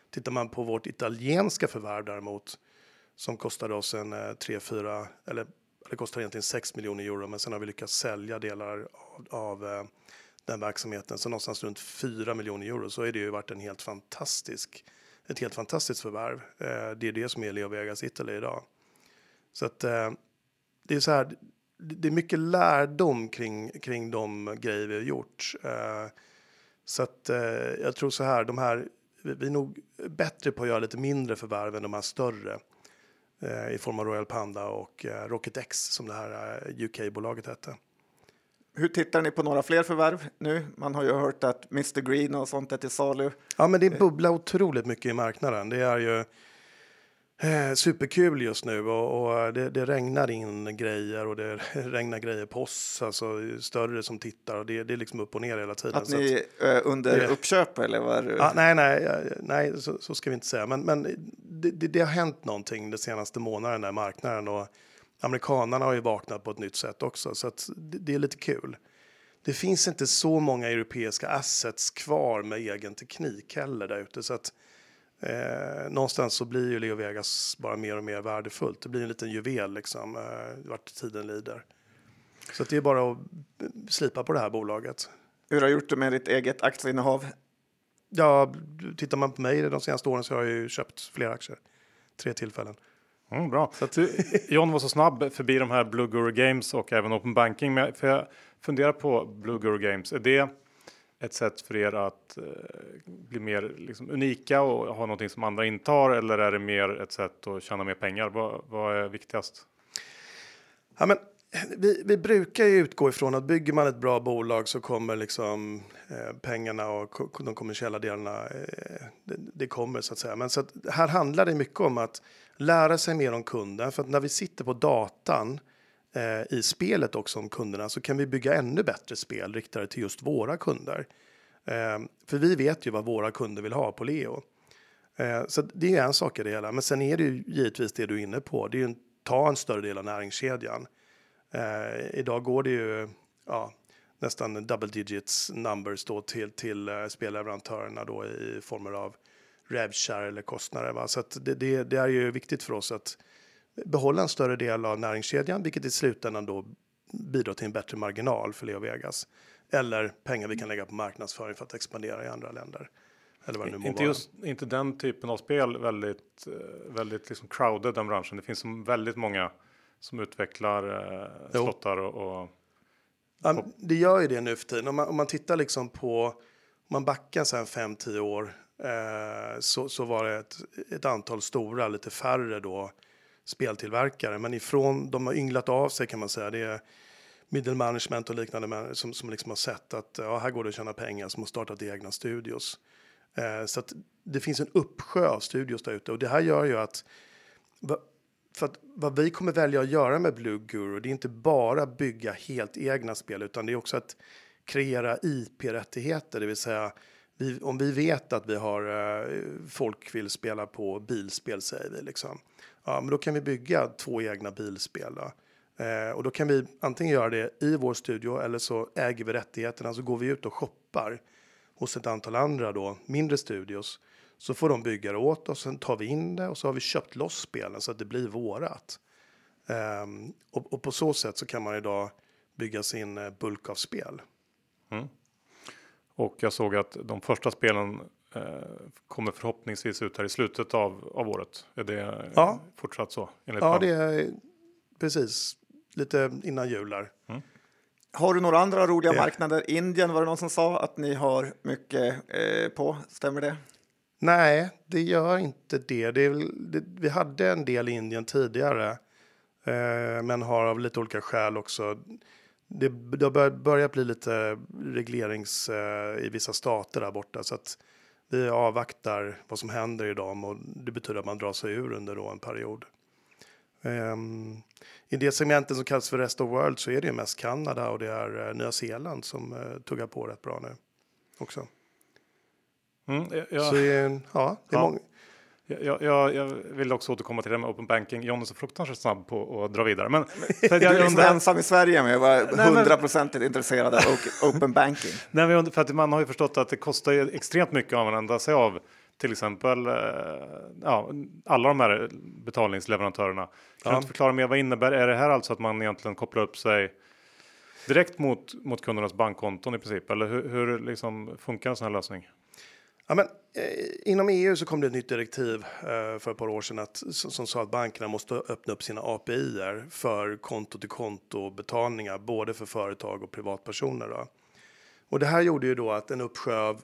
C: Tittar man på vårt italienska förvärv däremot, som kostade oss en eh, 3-4, eller det kostar egentligen 6 miljoner euro, men sen har vi lyckats sälja delar av, av eh, den verksamheten, så någonstans runt 4 miljoner euro, så är det ju varit en helt fantastisk, ett helt fantastiskt förvärv. Eh, det är det som är Leo Vegas Italy idag. Så att eh, det är så här, det är mycket lärdom kring, kring de grejer vi har gjort. Eh, så att eh, jag tror så här, de här, vi är nog bättre på att göra lite mindre förvärv än de här större. Eh, i form av Royal Panda och eh, Rocket X som det här eh, UK-bolaget hette.
B: Hur tittar ni på några fler förvärv nu? Man har ju hört att Mr Green och sånt är till salu.
C: Ja, men det bubblar otroligt mycket i marknaden. Det är ju Eh, superkul just nu och, och det, det, regnar in grejer och det regnar grejer på oss, alltså större som tittar och det, det är liksom upp och ner hela tiden.
B: Att ni är under det, uppköp eller? Var...
C: Ah, nej, nej, nej så, så, ska vi inte säga, men, men det, det, har hänt någonting de senaste månaderna i marknaden och amerikanarna har ju vaknat på ett nytt sätt också, så att det, det är lite kul. Det finns inte så många europeiska assets kvar med egen teknik heller där ute, så att Eh, någonstans så blir ju Leo Vegas bara mer och mer värdefullt. Det blir en liten juvel liksom, eh, vart tiden lider. Så det är bara att slipa på det här bolaget.
B: Hur har du gjort det med ditt eget aktieinnehav?
C: Ja, tittar man på mig de senaste åren så har jag ju köpt fler aktier. Tre tillfällen.
A: Mm, bra. Så att, John var så snabb förbi de här Blue Guru Games och även Open Banking. Men för jag funderar på Blue Guru Games. Är det ett sätt för er att eh, bli mer liksom, unika och ha någonting som andra inte har? Eller är det mer ett sätt att tjäna mer pengar? Vad, vad är viktigast?
C: Ja, men, vi, vi, brukar ju utgå ifrån att bygger man ett bra bolag så kommer liksom eh, pengarna och de kommersiella delarna. Eh, det, det, kommer så att säga. Men så att här handlar det mycket om att lära sig mer om kunden. För att när vi sitter på datan eh, i spelet också om kunderna så kan vi bygga ännu bättre spel riktade till just våra kunder. Eh, för vi vet ju vad våra kunder vill ha på Leo. Eh, så det är en sak i det hela. Men sen är det ju givetvis det du är inne på. Det är ju en, ta en större del av näringskedjan. Eh, idag går det ju ja, nästan double digits numbers då till, till uh, spelleverantörerna då i former av revshare eller kostnader. Va? Så det, det, det, är ju viktigt för oss att behålla en större del av näringskedjan, vilket i slutändan då bidrar till en bättre marginal för Leo Vegas. Eller pengar vi kan lägga på marknadsföring för att expandera i andra länder. Eller vad det nu
A: inte, just, inte den typen av spel väldigt, eh, väldigt liksom crowded den branschen. Det finns väldigt många som utvecklar eh, slottar och, och
C: Ja, det gör ju det nu för tiden. Om man, om man tittar liksom på, om man backar sen 5-10 år eh, så, så var det ett, ett antal stora, lite färre då speltillverkare. Men ifrån, de har ynglat av sig kan man säga. Det är middle management och liknande som, som liksom har sett att ja, här går det att tjäna pengar som har startat egna studios. Eh, så att det finns en uppsjö av studios där ute och det här gör ju att för att vad vi kommer välja att göra med Blue Guru, det är inte bara bygga helt egna spel, utan det är också att kreera IP-rättigheter, det vill säga vi, om vi vet att vi har eh, folk vill spela på bilspel säger vi liksom. Ja, men då kan vi bygga två egna bilspel. Då. Eh, och då kan vi antingen göra det i vår studio eller så äger vi rättigheterna så går vi ut och shoppar hos ett antal andra då, mindre studios. Så får de bygga det åt oss, sen tar vi in det och så har vi köpt loss spelen så att det blir vårat. Eh, och, och, på så sätt så kan man idag bygga sin eh, bulk av spel. Mm.
A: Och jag såg att de första spelen eh, kommer förhoppningsvis ut här i slutet av, av året. Är det ja. fortsatt så?
C: ja, plan? det är precis lite innan jul där. Mm.
B: Har du några andra roliga yeah. marknader? Indien var det någon som sa att ni har mycket eh, på. Stämmer det?
C: Nej, det gör inte det. det, det vi hade en del i Indien tidigare, eh, men har av lite olika skäl också. Det, det har börjat bli lite reglerings eh, i vissa stater där borta så att vi avvaktar vad som händer i dem och det betyder att man drar sig ur under då en period. Um, I det segmentet som kallas för Rest of World så är det mest Kanada och det är uh, Nya Zeeland som uh, tuggar på rätt bra nu också. Mm, ja. Så ja, det är ja. många.
A: Jag, jag, jag, vill också återkomma till det med open banking. John är så fruktansvärt snabb på att dra vidare. Men,
B: du är liksom undrar... ensam i Sverige med att vara hundraprocentigt intresserad av open banking.
A: Nej, men för att man har ju förstått att det kostar extremt mycket att använda sig av till exempel eh, ja, alla de här betalningsleverantörerna. Kan ja. du inte förklara mer vad innebär? Är det här alltså att man egentligen kopplar upp sig direkt mot, mot kundernas bankkonton i princip? Eller hur, hur liksom funkar en sån här lösning?
C: Ja, men, eh, inom EU så kom det ett nytt direktiv eh, för ett par år sedan att, som, som sa att bankerna måste öppna upp sina API för konto till konto betalningar både för företag och privatpersoner. Då. Och det här gjorde ju då att en uppsjö av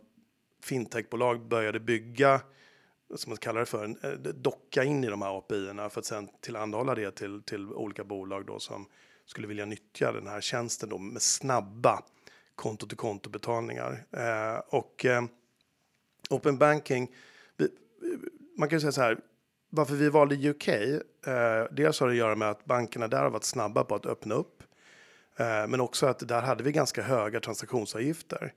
C: fintechbolag började bygga som man kallar det för, en, eh, docka in i de här API för att sen tillhandahålla det till, till olika bolag då som skulle vilja nyttja den här tjänsten då med snabba konto till konto betalningar. Eh, och eh, Open banking, man kan säga så här, varför vi valde UK, eh, dels har det att göra med att bankerna där har varit snabba på att öppna upp, eh, men också att där hade vi ganska höga transaktionsavgifter.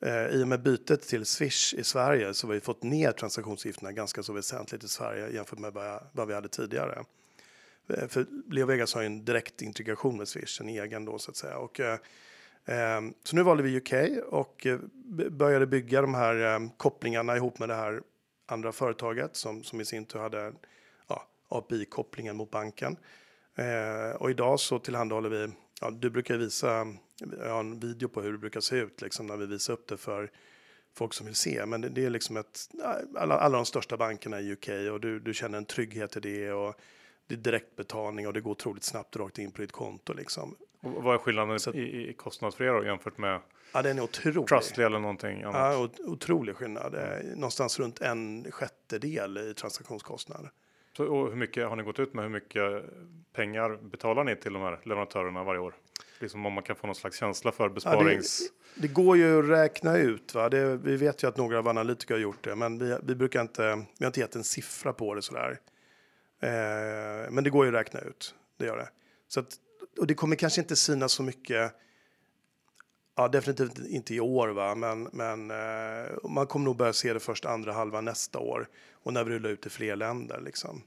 C: Eh, I och med bytet till Swish i Sverige så har vi fått ner transaktionsavgifterna ganska så väsentligt i Sverige jämfört med vad vi hade tidigare. Eh, för Leo Vegas har ju en direkt integration med Swish, en egen då så att säga. Och, eh, Ehm, så nu valde vi UK och eh, började bygga de här ehm, kopplingarna ihop med det här andra företaget som, som i sin tur hade ja, API-kopplingen mot banken. Eh, och idag så tillhandahåller vi, ja, du brukar visa, eh, jag har en video på hur det brukar se ut liksom när vi visar upp det för folk som vill se. Men det, det är liksom ett, alla, alla de största bankerna i UK och du, du känner en trygghet i det och det är direktbetalning och det går otroligt snabbt rakt in på ditt konto liksom.
A: Och vad är skillnaden så, i, i kostnad för er då, jämför med
C: ja, den är otrolig.
A: Trustly eller någonting annat?
C: Ja, otrolig skillnad. Mm. Någonstans runt en sjättedel i transaktionskostnad.
A: Så, och hur mycket har ni gått ut med? Hur mycket pengar betalar ni till de här leverantörerna varje år? Liksom om man kan få någon slags känsla för besparings...
C: Ja, det, det, går ju att räkna ut. Va? Det, vi vet ju att några av analytiker har gjort det, men vi, vi brukar inte. Vi har inte gett en siffra på det sådär. Eh, men det går ju att räkna ut. Det gör det. Så att och det kommer kanske inte synas så mycket. Ja, definitivt inte i år, va? men, men eh, man kommer nog börja se det först andra halva nästa år och när vi rullar ut i fler länder. Liksom.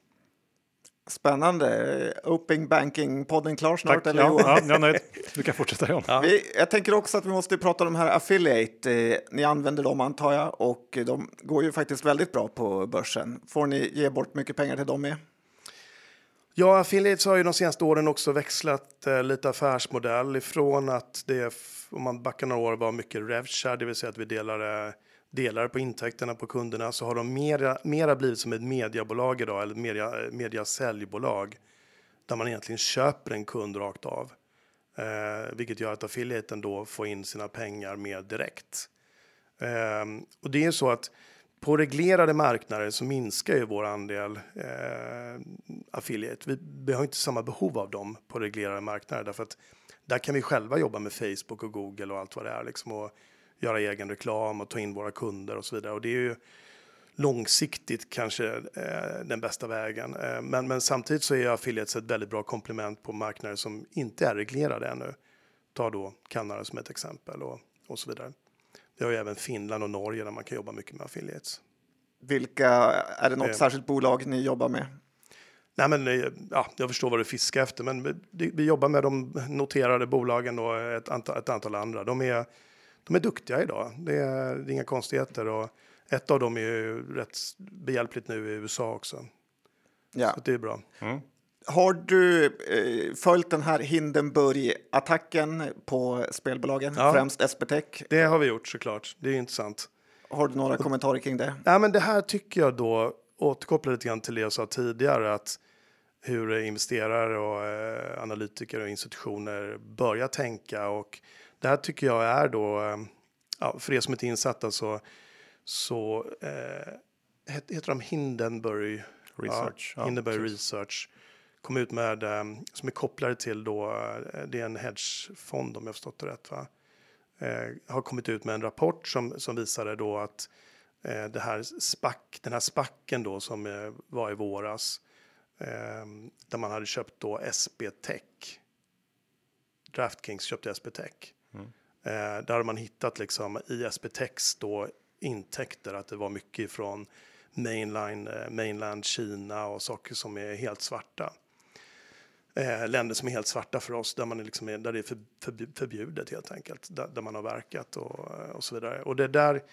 B: Spännande. Open Banking-podden klar snart?
A: Tack. Eller ja, ja, nej, du kan fortsätta John.
B: Ja. Vi, jag tänker också att vi måste prata om de här affiliate. Eh, ni använder dem antar jag och de går ju faktiskt väldigt bra på börsen. Får ni ge bort mycket pengar till dem med?
C: Ja, affiliates har ju de senaste åren också växlat eh, lite affärsmodell ifrån att det, om man backar några år, var mycket revshare, det vill säga att vi delade eh, delar på intäkterna på kunderna, så har de mera, mera blivit som ett mediebolag idag, eller media, eh, mediasäljbolag, där man egentligen köper en kund rakt av. Eh, vilket gör att affiliaten då får in sina pengar mer direkt. Eh, och det är så att på reglerade marknader så minskar ju vår andel eh, affiliate. Vi, vi har inte samma behov av dem på reglerade marknader därför att där kan vi själva jobba med Facebook och Google och allt vad det är liksom och göra egen reklam och ta in våra kunder och så vidare. Och det är ju långsiktigt kanske eh, den bästa vägen. Eh, men, men samtidigt så är affiliates ett väldigt bra komplement på marknader som inte är reglerade ännu. Ta då Kanada som ett exempel och, och så vidare. Vi har ju även Finland och Norge där man kan jobba mycket med affiliates.
B: Vilka, är det något eh, särskilt bolag ni jobbar med?
C: Nej, men, eh, ja, jag förstår vad du fiskar efter, men vi, vi jobbar med de noterade bolagen och ett antal, ett antal andra. De är, de är duktiga idag, det är, det är inga konstigheter. Och ett av dem är ju rätt behjälpligt nu i USA också. Ja. Så det är bra. Mm.
B: Har du eh, följt den här Hindenburg-attacken på spelbolagen, ja, främst SBTech?
C: Det har vi gjort såklart. Det är intressant.
B: Har du några kommentarer kring det?
C: Ja, men det här tycker jag då återkopplar lite grann till det jag sa tidigare att hur investerare och eh, analytiker och institutioner börjar tänka och det här tycker jag är då, eh, ja, för er som inte är insatta så, så eh, heter de Hindenburg
A: Research.
C: Ja, Hindenburg Research kom ut med, eh, som är kopplade till då, eh, det är en hedgefond om jag förstått det rätt va? Eh, har kommit ut med en rapport som, som visade då att eh, det här spack, den här spacken då som eh, var i våras där man hade köpt då SB Tech. Draftkings köpte SB Tech. Mm. där hade man hittat liksom i SB Techs då intäkter att det var mycket från mainline, mainland Kina och saker som är helt svarta eh, länder som är helt svarta för oss, där, man är liksom, där det är för, för, förbjudet helt enkelt, där, där, man har verkat och, och så vidare. Och det där,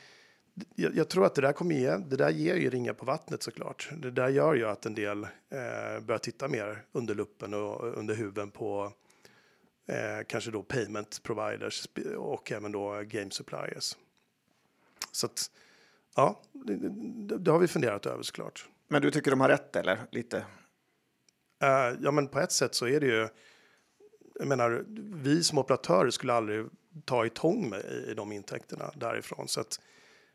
C: jag, jag, tror att det där kommer ge, det där ger ju ringar på vattnet såklart. Det där gör ju att en del eh, börjar titta mer under luppen och under huven på eh, kanske då payment providers och även då game suppliers. Så att, ja, det, det, det har vi funderat över såklart.
B: Men du tycker de har rätt eller lite?
C: Uh, ja, men på ett sätt så är det ju. Jag menar, vi som operatörer skulle aldrig ta i tång med i, i de intäkterna därifrån. Så att,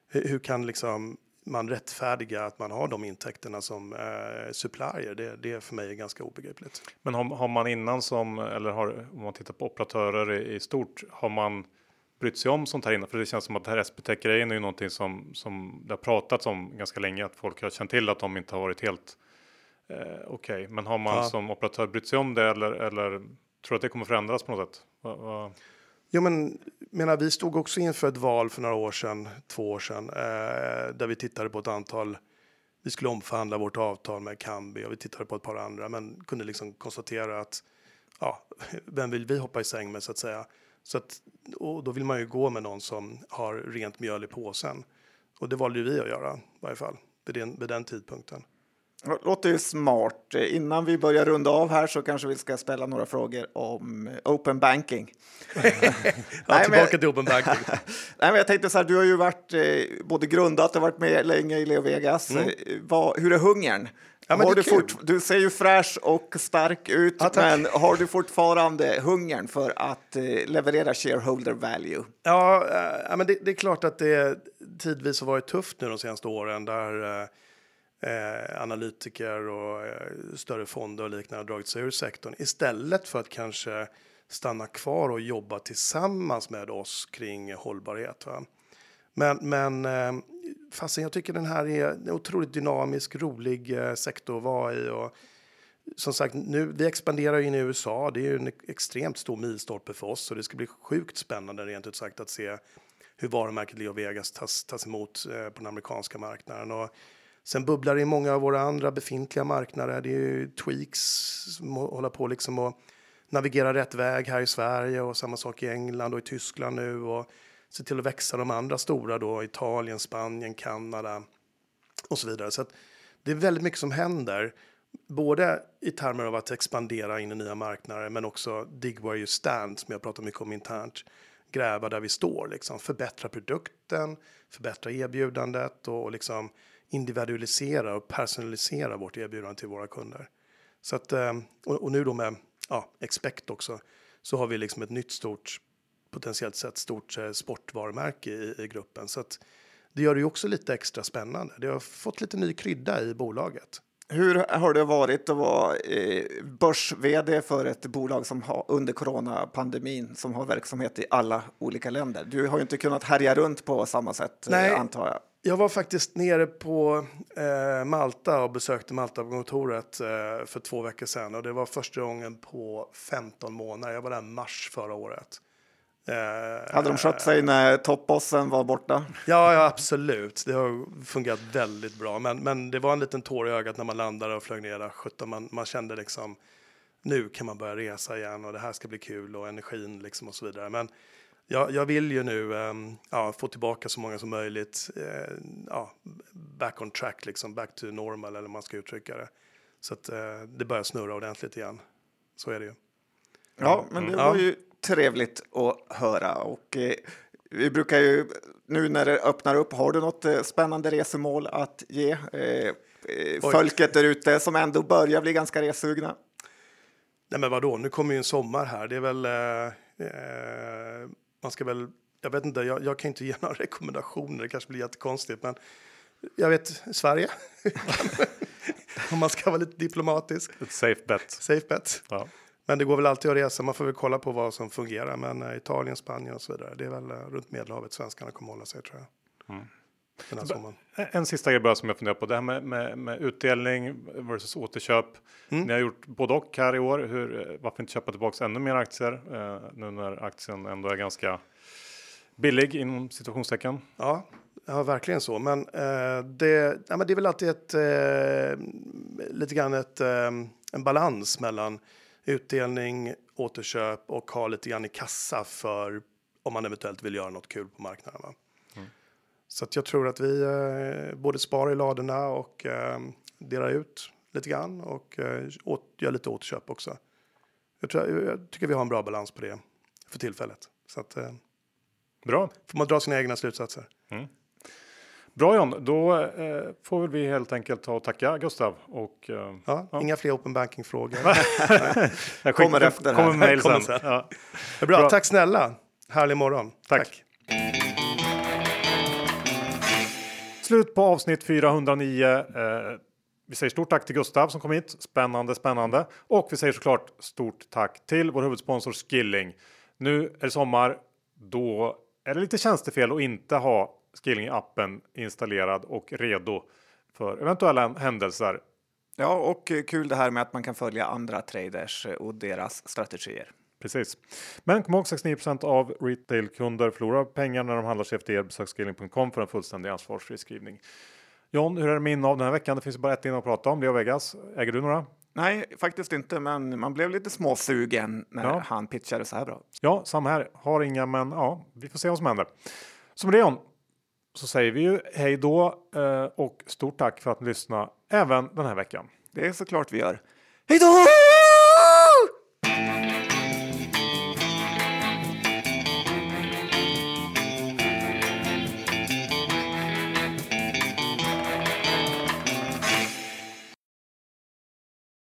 C: hur, hur, kan liksom man rättfärdiga att man har de intäkterna som eh, supplier? Det, det är för mig ganska obegripligt.
A: Men har, har, man innan som, eller har, om man tittar på operatörer i, i, stort, har man brytt sig om sånt här innan? För det känns som att det här SBTech-grejen är ju någonting som, som det har pratats om ganska länge, att folk har känt till att de inte har varit helt Eh, Okej, okay. men har man ja. som operatör brytt sig om det eller, eller tror du att det kommer förändras på något sätt? Va, va?
C: Jo, men menar, vi stod också inför ett val för några år sedan, två år sedan, eh, där vi tittade på ett antal. Vi skulle omförhandla vårt avtal med Kambi och vi tittade på ett par andra, men kunde liksom konstatera att ja, vem vill vi hoppa i säng med så att säga? Så att, och då vill man ju gå med någon som har rent mjöl i påsen. Och det valde vi att göra i varje fall vid den, vid den tidpunkten.
B: Låter ju smart. Innan vi börjar runda av här så kanske vi ska ställa några frågor om open banking.
C: ja, Nej, tillbaka men... till open banking.
B: Nej, men jag tänkte så här, du har ju varit eh, både grundat och varit med länge i Leo Vegas. Mm. Eh, vad, hur är hungern? Ja, har du, fort, du ser ju fräsch och stark ut, ja, men har du fortfarande hungern för att eh, leverera shareholder value?
C: Ja, äh, men det, det, är klart att det tidvis har varit tufft nu de senaste åren där äh, eh, analytiker och eh, större fonder och liknande har dragit sig ur sektorn istället för att kanske stanna kvar och jobba tillsammans med oss kring hållbarhet. Va? Men, men eh, fastän jag tycker den här är en otroligt dynamisk, rolig eh, sektor att vara i. Och, som sagt, nu, vi expanderar in i USA. Det är ju en extremt stor milstolpe för oss och det ska bli sjukt spännande rent ut sagt att se hur varumärket Leo Vegas tas, tas emot eh, på den amerikanska marknaden. Och Sen bubblar det i många av våra andra befintliga marknader. Det är ju Tweaks som håller på liksom att navigera rätt väg här i Sverige och samma sak i England och i Tyskland nu och se till att växa de andra stora då, Italien, Spanien, Kanada och så vidare. Så det är väldigt mycket som händer, både i termer av att expandera in i nya marknader, men också dig where you stand som jag pratar mycket om internt. Gräva där vi står, liksom förbättra produkten, förbättra erbjudandet och, och liksom individualisera och personalisera vårt erbjudande till våra kunder. Så att, eh, och nu då med ja, Expect också så har vi liksom ett nytt stort, potentiellt sett stort eh, sportvarumärke i, i gruppen. Så att det gör det ju också lite extra spännande. Det har fått lite ny krydda i bolaget.
B: Hur har det varit att vara eh, börs för ett bolag som har under coronapandemin som har verksamhet i alla olika länder? Du har ju inte kunnat härja runt på samma sätt Nej, antar jag.
C: Jag var faktiskt nere på eh, Malta och besökte Malta-kontoret eh, för två veckor sedan och det var första gången på 15 månader. Jag var där mars förra året.
B: Eh, Hade de skött sig när toppbossen var borta?
C: Ja, ja, absolut. Det har fungerat väldigt bra. Men, men det var en liten tår i ögat när man landade och flög ner där. 17, man, man kände liksom nu kan man börja resa igen och det här ska bli kul och energin liksom och så vidare. Men jag, jag vill ju nu um, ja, få tillbaka så många som möjligt. Uh, ja, back on track, liksom back to normal eller man ska uttrycka det. Så att uh, det börjar snurra ordentligt igen. Så är det ju.
B: Ja, men det var ju trevligt att höra och eh, vi brukar ju nu när det öppnar upp, har du något eh, spännande resemål att ge? Eh, eh, folket där ute som ändå börjar bli ganska resugna?
C: Nej, men vadå? Nu kommer ju en sommar här. Det är väl. Man ska väl. Jag vet inte. Jag, jag kan inte ge några rekommendationer. Det kanske blir jättekonstigt, men jag vet Sverige. Om man ska vara lite diplomatisk.
A: Ett safe bet.
C: Safe bet.
A: Ja.
C: Men det går väl alltid att resa. Man får väl kolla på vad som fungerar. Men eh, Italien, Spanien och så vidare. Det är väl eh, runt Medelhavet svenskarna kommer hålla sig tror jag.
A: Mm.
C: Den här sommaren.
A: En sista grej bara som jag funderar på. Det här med, med, med utdelning versus återköp. Ni har gjort både och här i år. Hur, eh, varför inte köpa tillbaka ännu mer aktier eh, nu när aktien ändå är ganska billig inom situationstecken?
C: Ja, ja, verkligen så. Men, eh, det, ja, men det är väl alltid ett, eh, lite grann ett, eh, en balans mellan utdelning, återköp och ha lite grann i kassa för om man eventuellt vill göra något kul på marknaden. Va? Så att jag tror att vi eh, både sparar i ladorna och eh, delar ut lite grann och eh, åt, gör lite återköp också. Jag, tror, jag tycker vi har en bra balans på det för tillfället. Så att, eh,
A: Bra.
C: får man dra sina egna slutsatser.
A: Bra John, då eh, får vi helt enkelt ta och tacka Gustav och eh,
C: Ja, Inga fler open banking-frågor.
A: jag
B: Kommer efter
A: kommer mail
C: Kommer
A: sen.
C: sen.
A: Ja.
C: Bra.
A: Bra.
C: Tack snälla. Härlig morgon.
A: Tack. Slut på avsnitt 409. Eh, vi säger stort tack till Gustav som kom hit. Spännande, spännande. Och vi säger såklart stort tack till vår huvudsponsor Skilling. Nu är det sommar. Då är det lite tjänstefel att inte ha Skilling-appen installerad och redo för eventuella händelser.
B: Ja, och kul det här med att man kan följa andra traders och deras strategier.
A: Precis. Men kom ihåg 69 av retailkunder förlorar pengar när de handlar CFD. Besök skilling.com för en fullständig ansvarsfri skrivning. John, hur är det med innehav den här veckan? Det finns bara ett innehav att prata om. Leo Vegas. Äger du några?
B: Nej, faktiskt inte, men man blev lite småsugen när
A: Ja.
B: han pitchade så här bra.
A: Ja, samma här. Har inga, men ja, vi får se vad som händer. Med det John, så säger vi ju hej då eh, och stort tack för att ni lyssnade även den här veckan.
B: Det är såklart vi gör. Hej då!